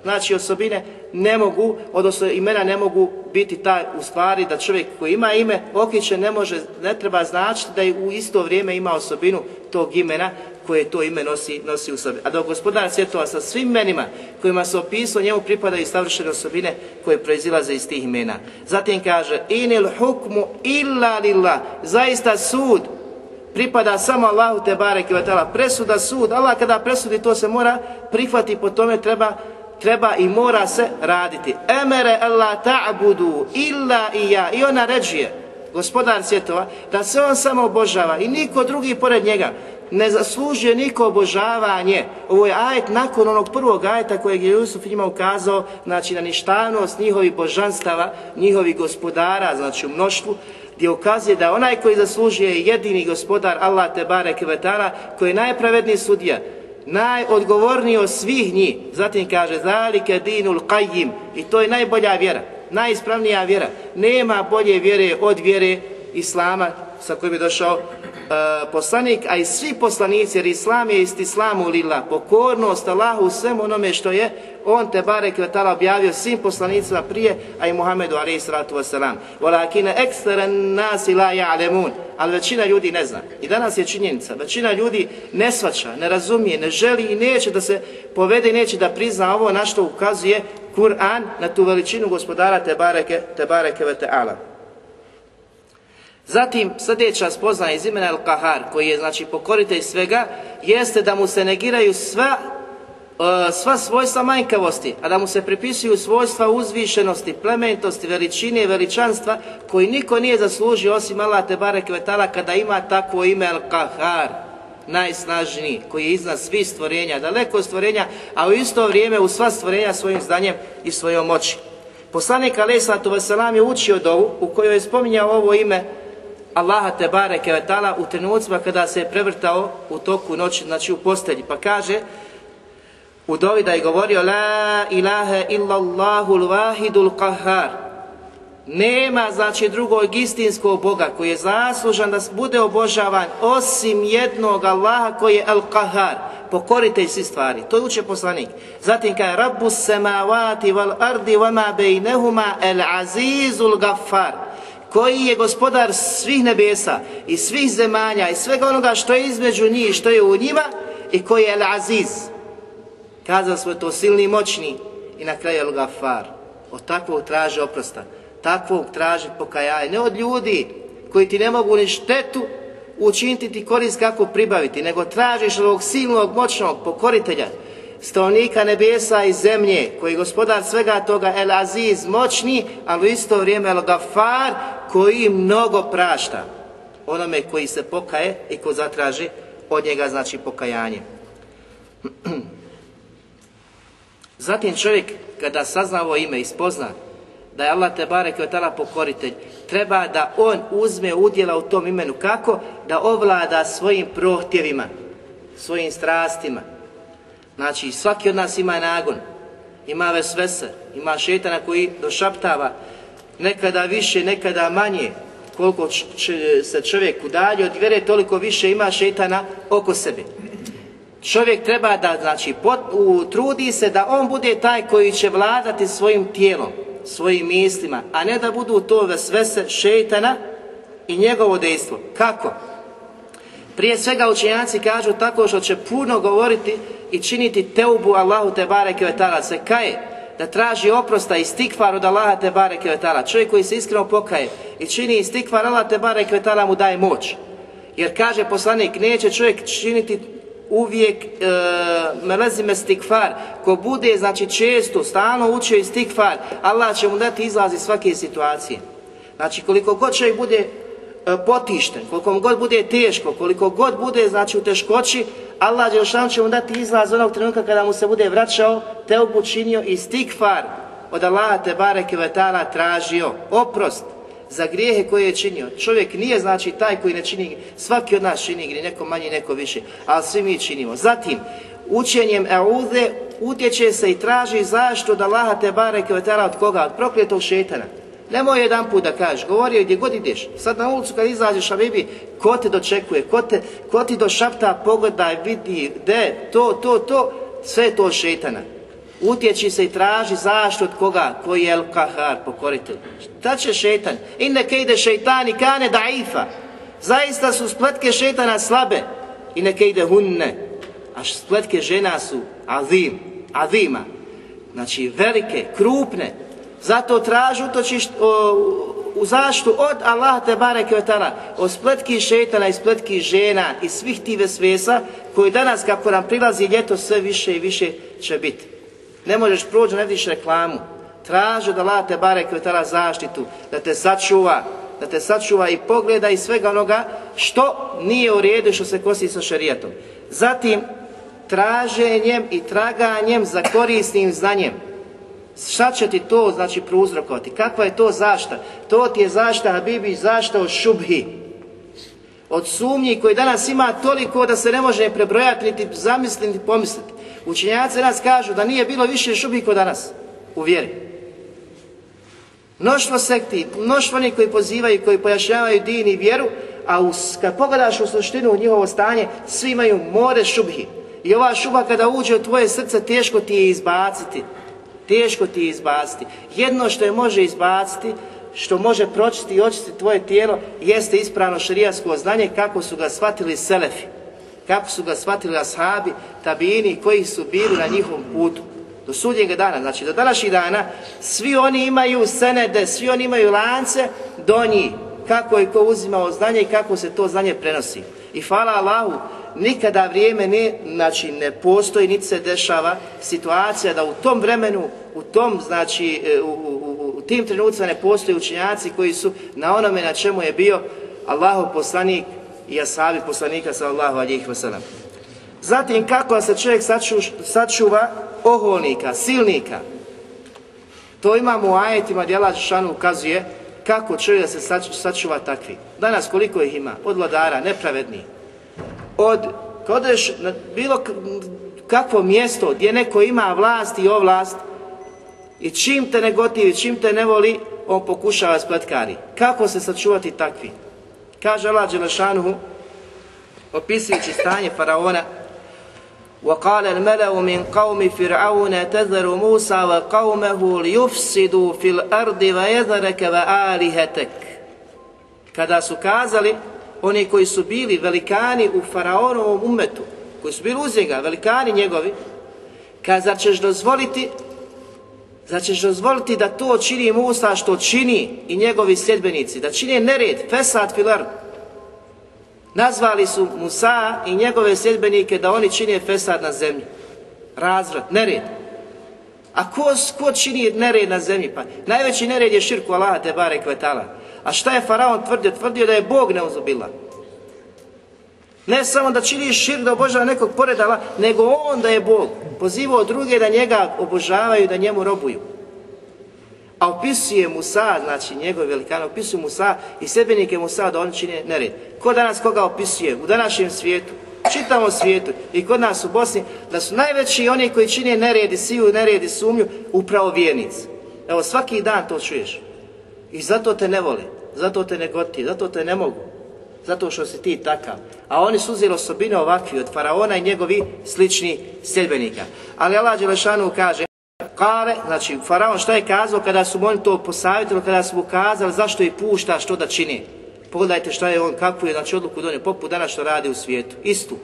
Znači osobine ne mogu, odnosno imena ne mogu biti taj u stvari da čovjek koji ima ime okriće ne može, ne treba značiti da je u isto vrijeme ima osobinu tog imena koje to ime nosi, nosi u sebi. A dok gospodar svjetova sa svim imenima kojima se opisao, njemu pripadaju savršene osobine koje proizilaze iz tih imena. Zatim kaže, inil hukmu illa lillah, zaista sud pripada samo Allahu te bareke Presuda sud, Allah kada presudi to se mora prihvati, po tome treba treba i mora se raditi. Emere Allah ta'budu illa i ja. I on naređuje, gospodar svjetova, da se on samo obožava i niko drugi pored njega ne zaslužuje niko obožavanje. Ovo je ajet nakon onog prvog ajeta kojeg je Jusuf njima ukazao, znači na ništavnost njihovih božanstava, njihovih gospodara, znači u mnoštvu, gdje ukazuje da onaj koji zaslužuje jedini gospodar Allah te bareke koji je najpravedniji sudija, najodgovorniji od svih njih. Zatim kaže zalike dinul qayyim i to je najbolja vjera, najispravnija vjera. Nema bolje vjere od vjere islama sa kojim je došao poslanik, a i svi poslanici, jer Islam je isti Islamu lila, pokornost Allahu u svemu onome što je, on te bare kvetala objavio svim poslanicima prije, a i Muhammedu alaih sallatu wasalam. Volakine eksteren nasi la ja'lemun, ali većina ljudi ne zna. I danas je činjenica, većina ljudi ne svača, ne razumije, ne želi i neće da se povede i neće da prizna ovo na što ukazuje Kur'an na tu veličinu gospodara te bareke, te bareke ve Zatim, sljedeća spoznaja iz imena Al-Kahar, koji je znači pokoritelj svega, jeste da mu se negiraju sva, e, sva svojstva manjkavosti, a da mu se pripisuju svojstva uzvišenosti, plementosti, veličine i veličanstva, koji niko nije zaslužio osim Allah Kvetala kada ima takvo ime Al-Kahar, najsnažniji, koji je iznad svih stvorenja, daleko stvorenja, a u isto vrijeme u sva stvorenja svojim zdanjem i svojom moći. Poslanik alaih sallatu je učio dovu u kojoj je spominjao ovo ime Allaha te bareke u trenucima kada se je prevrtao u toku noći, znači u postelji. Pa kaže u dovi da je govorio La ilaha illallahu l-wahidul qahar. Nema znači drugog istinskog Boga koji je zaslužan da bude obožavan osim jednog Allaha koji je al-qahar, pokoritelj svih stvari. To uče poslanik. Zatim kaže Rabbus samavati wal ardi wama bejnehuma el-azizul gaffar koji je gospodar svih nebesa i svih zemalja i svega onoga što je između njih, što je u njima i koji je Al-Aziz. Kazali smo to silni i moćni i na kraju Al-Gafar. Od takvog traži oprosta, takvog traži pokajanja. Ne od ljudi koji ti ne mogu ni štetu učiniti ti korist kako pribaviti, nego tražiš ovog silnog, moćnog pokoritelja stanovnika nebesa i zemlje, koji je gospodar svega toga El Aziz, moćni, ali u isto vrijeme El Gafar, koji mnogo prašta onome koji se pokaje i ko zatraži od njega znači pokajanje. Zatim čovjek kada sazna ovo ime i spozna da je Allah te barek pokoritelj, treba da on uzme udjela u tom imenu. Kako? Da ovlada svojim prohtjevima, svojim strastima, Znači, svaki od nas ima nagon, ima vesvese, ima šetana koji došaptava, nekada više, nekada manje, koliko se čovjek udalji od vjere, toliko više ima šetana oko sebe. Čovjek treba da, znači, trudi se da on bude taj koji će vladati svojim tijelom, svojim mislima, a ne da budu to vesvese šetana i njegovo dejstvo. Kako? Prije svega učenjaci kažu tako što će puno govoriti i činiti teubu Allahu te bareke ve se kaje, da traži oprosta i stikvar od Allaha te bareke ve Čovjek koji se iskreno pokaje i čini stikvar Allah te bareke ve mu daje moć. Jer kaže poslanik, neće čovjek činiti uvijek e, melezime stikfar, ko bude znači često, stalno učio i stikfar, Allah će mu dati izlaz iz svake situacije. Znači koliko god čovjek bude potišten, koliko god bude teško, koliko god bude znači u teškoći, Allah Đelšan će mu dati izlaz onog trenutka kada mu se bude vraćao, te učinio i stikfar od Allaha te bareke tražio, oprost, za grijehe koje je činio. Čovjek nije znači taj koji ne čini, svaki od nas čini gri, neko manje, neko više, ali svi mi činimo. Zatim, učenjem euze utječe se i traži zaštitu od Allaha te bareke od koga? Od prokletog šetana. Nemoj jedan put da kažeš, govorio gdje god ideš. Sad na ulicu kad izađeš, a bibi, ko te dočekuje, ko, te, ko ti došapta, pogledaj, vidi, de, to, to, to, sve je to šetana. Utječi se i traži zaštitu od koga? Koji je El-Kahar, pokoritelj. Šta će šetan? Inne ide šeitani kane daifa. Zaista su spletke šetana slabe. I neke ide hunne. A spletke žena su azim, azima. Znači velike, krupne. Zato traži utočiš, u zaštu od Allah te bareke od od spletki šetana i spletki žena i svih tive svesa koji danas kako nam prilazi ljeto sve više i više će biti. Ne možeš proći, ne vidiš reklamu. Traži da late bare kvetala zaštitu, da te sačuva, da te sačuva i pogleda i svega onoga što nije u redu što se kosi sa šerijetom. Zatim, traženjem i traganjem za korisnim znanjem. Šta će ti to znači prouzrokovati? Kakva je to zašta? To ti je zašta, Habibi, zašta od šubhi. Od sumnji koji danas ima toliko da se ne može prebrojati, niti zamisliti, niti pomisliti. Učenjaci nas kažu da nije bilo više šubi kod danas u vjeri. Mnoštvo sekti, mnoštvo onih koji pozivaju, koji pojašnjavaju din i vjeru, a us, kad pogledaš u suštinu u njihovo stanje, svi imaju more šubhi. I ova šuba kada uđe u tvoje srce, teško ti je izbaciti. Teško ti je izbaciti. Jedno što je može izbaciti, što može pročiti i očistiti tvoje tijelo, jeste ispravno šarijasko znanje kako su ga shvatili selefi kako su ga shvatili ashabi, tabini koji su bili na njihovom putu. Do sudnjega dana, znači do današnjih dana, svi oni imaju senede, svi oni imaju lance do njih. Kako je ko uzimao znanje i kako se to znanje prenosi. I hvala Allahu, nikada vrijeme ne, znači ne postoji, niti se dešava situacija da u tom vremenu, u tom, znači, e, u, u, u tim trenucima ne postoji učenjaci koji su na onome na čemu je bio Allahov poslanik i asabi poslanika sallallahu alihi wasallam. Zatim kako se čovjek sačuva oholnika, silnika. To imamo u ajetima gdje Allah ukazuje kako čovjek se sačuva takvi. Danas koliko ih ima? Od vladara, nepravedni Od, kodeš na bilo kakvo mjesto gdje neko ima vlast i ovlast i čim te ne gotivi, čim te ne voli, on pokušava spletkari. Kako se sačuvati takvi? Kaže Allah Đelešanuhu, opisujući stanje faraona, وقال الملأ من قوم فرعون تذر موسى وقومه ليفسدوا في الأرض ويذرك وآلهتك Kada su kazali oni koji su bili velikani u faraonovom umetu, koji su bili uz njega, velikani njegovi, kada ćeš dozvoliti Zar ćeš dozvoliti da to čini Musa što čini i njegovi sljedbenici, da čine nered, fesad filar. Nazvali su Musa i njegove sljedbenike da oni čine fesad na zemlji. Razvrat, nered. A ko, ko čini nered na zemlji? Pa najveći nered je širku Allaha te bare kvetala. A šta je Faraon tvrdio? Tvrdio da je Bog neuzubila. Ne samo da čini šir da obožava nekog poredala, nego on da je Bog. Pozivao druge da njega obožavaju, da njemu robuju. A opisuje Musa, znači njegov velikan, opisuje Musa i sebenike Musa da on čine nered. Ko danas koga opisuje? U današnjem svijetu, čitavom svijetu i kod nas u Bosni, da su najveći oni koji čine nered i siju, nered i sumnju, upravo vjernici. Evo svaki dan to čuješ. I zato te ne vole, zato te ne goti, zato te ne mogu zato što si ti takav. A oni su uzeli osobine ovakvi od faraona i njegovi slični sljedbenika. Ali Allah Đelešanu kaže, kale, znači faraon šta je kazao kada su oni to posavjetili, kada su mu kazali zašto ih pušta što da čini. Pogledajte šta je on, kakvu je znači, odluku donio, poput danas što radi u svijetu. Istu.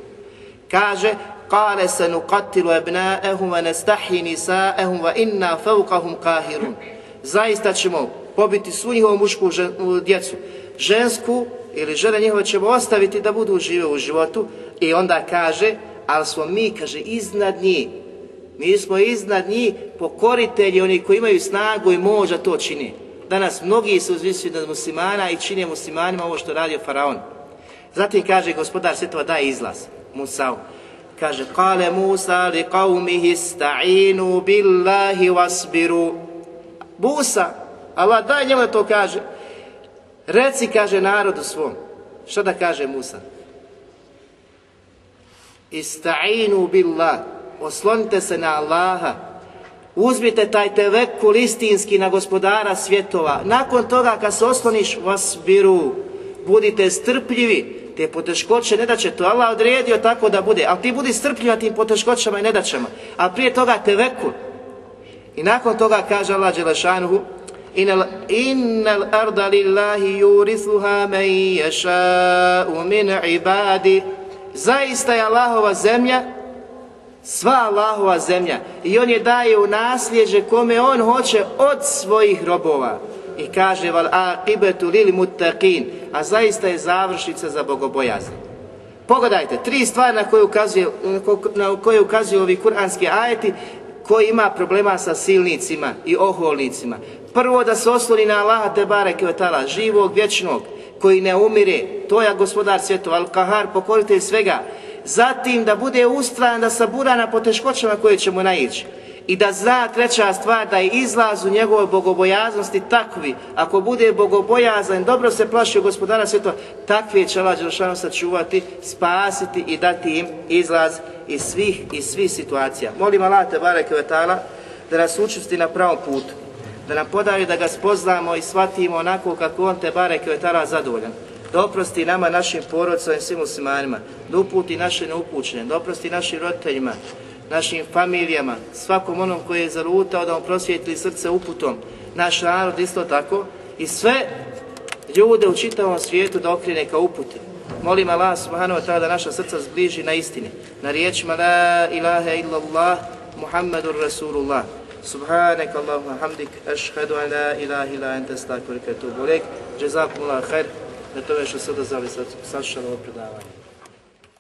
Kaže, kale se nukatilu ebnaehum nestahi nisaehum wa inna fevkahum kahirun. Zaista ćemo pobiti svu njihovu mušku djecu, žensku ili žene njihove ćemo ostaviti da budu žive u životu i onda kaže, ali smo mi, kaže, iznad njih. Mi smo iznad njih pokoritelji, oni koji imaju snagu i možda to čini. Danas mnogi su uzvisili nad muslimana i čine muslimanima ovo što radio faraon. Zatim kaže gospodar svjetova daje izlaz Musa'u. Kaže, kale Musa li qavmihi sta'inu billahi wasbiru. Musa, Allah daj njemu da to kaže, Reci, kaže narodu svom. Što da kaže Musa? Ista'inu billah. Oslonite se na Allaha. Uzmite taj tevekul istinski na gospodara svjetova. Nakon toga kad se osloniš, vas biru. Budite strpljivi. Te poteškoće ne da će to Allah odredio tako da bude. Ali ti budi strpljiv na tim poteškoćama i nedaćama. A prije toga tevekul. I nakon toga kaže Allah Đelešanuhu Innal arda lillahi yurithuha man yasha'u min ibadi Zaista je Allahova zemlja sva Allahova zemlja i on je daje u nasljeđe kome on hoće od svojih robova. I kaže val aqibetu lil muttaqin, a zaista je završnica za bogobojazne. Pogledajte, tri stvari na koje ukazuje, na koje ukazuju ovi kuranski ajeti koji ima problema sa silnicima i oholnicima. Prvo da se osloni na Allaha te bareke živog, vječnog, koji ne umire, to je gospodar svjetova, al-kahar, pokoritelj svega. Zatim da bude ustrajan, da sabura na poteškoćama koje ćemo naići. I da zna treća stvar, da je izlaz u njegovoj bogobojaznosti takvi. Ako bude bogobojazan, dobro se plaši gospodara svjetova, takvi će Allah Đelšanu sačuvati, spasiti i dati im izlaz iz svih i svih situacija. Molim Allah te bareke da nas učusti na pravom putu da nam podari da ga spoznamo i shvatimo onako kako on te bareke vetara zadovoljan. Da oprosti nama, našim porodcima i svim muslimanima, da uputi naše neupućene, da oprosti našim roditeljima, našim familijama, svakom onom koji je zalutao da mu prosvijetli srce uputom, naš narod isto tako i sve ljude u čitavom svijetu da okrene ka uputi. Molim Allah subhanahu wa ta'ala da naša srca zbliži na istini, na riječima La ilaha illallah Muhammadur Rasulullah. سبحانك اللهم وبحمدك أشهد أن لا إله إلا أنت أستغفرك وأتوب إليك جزاكم الله خير na tome što ste odazvali predavanje.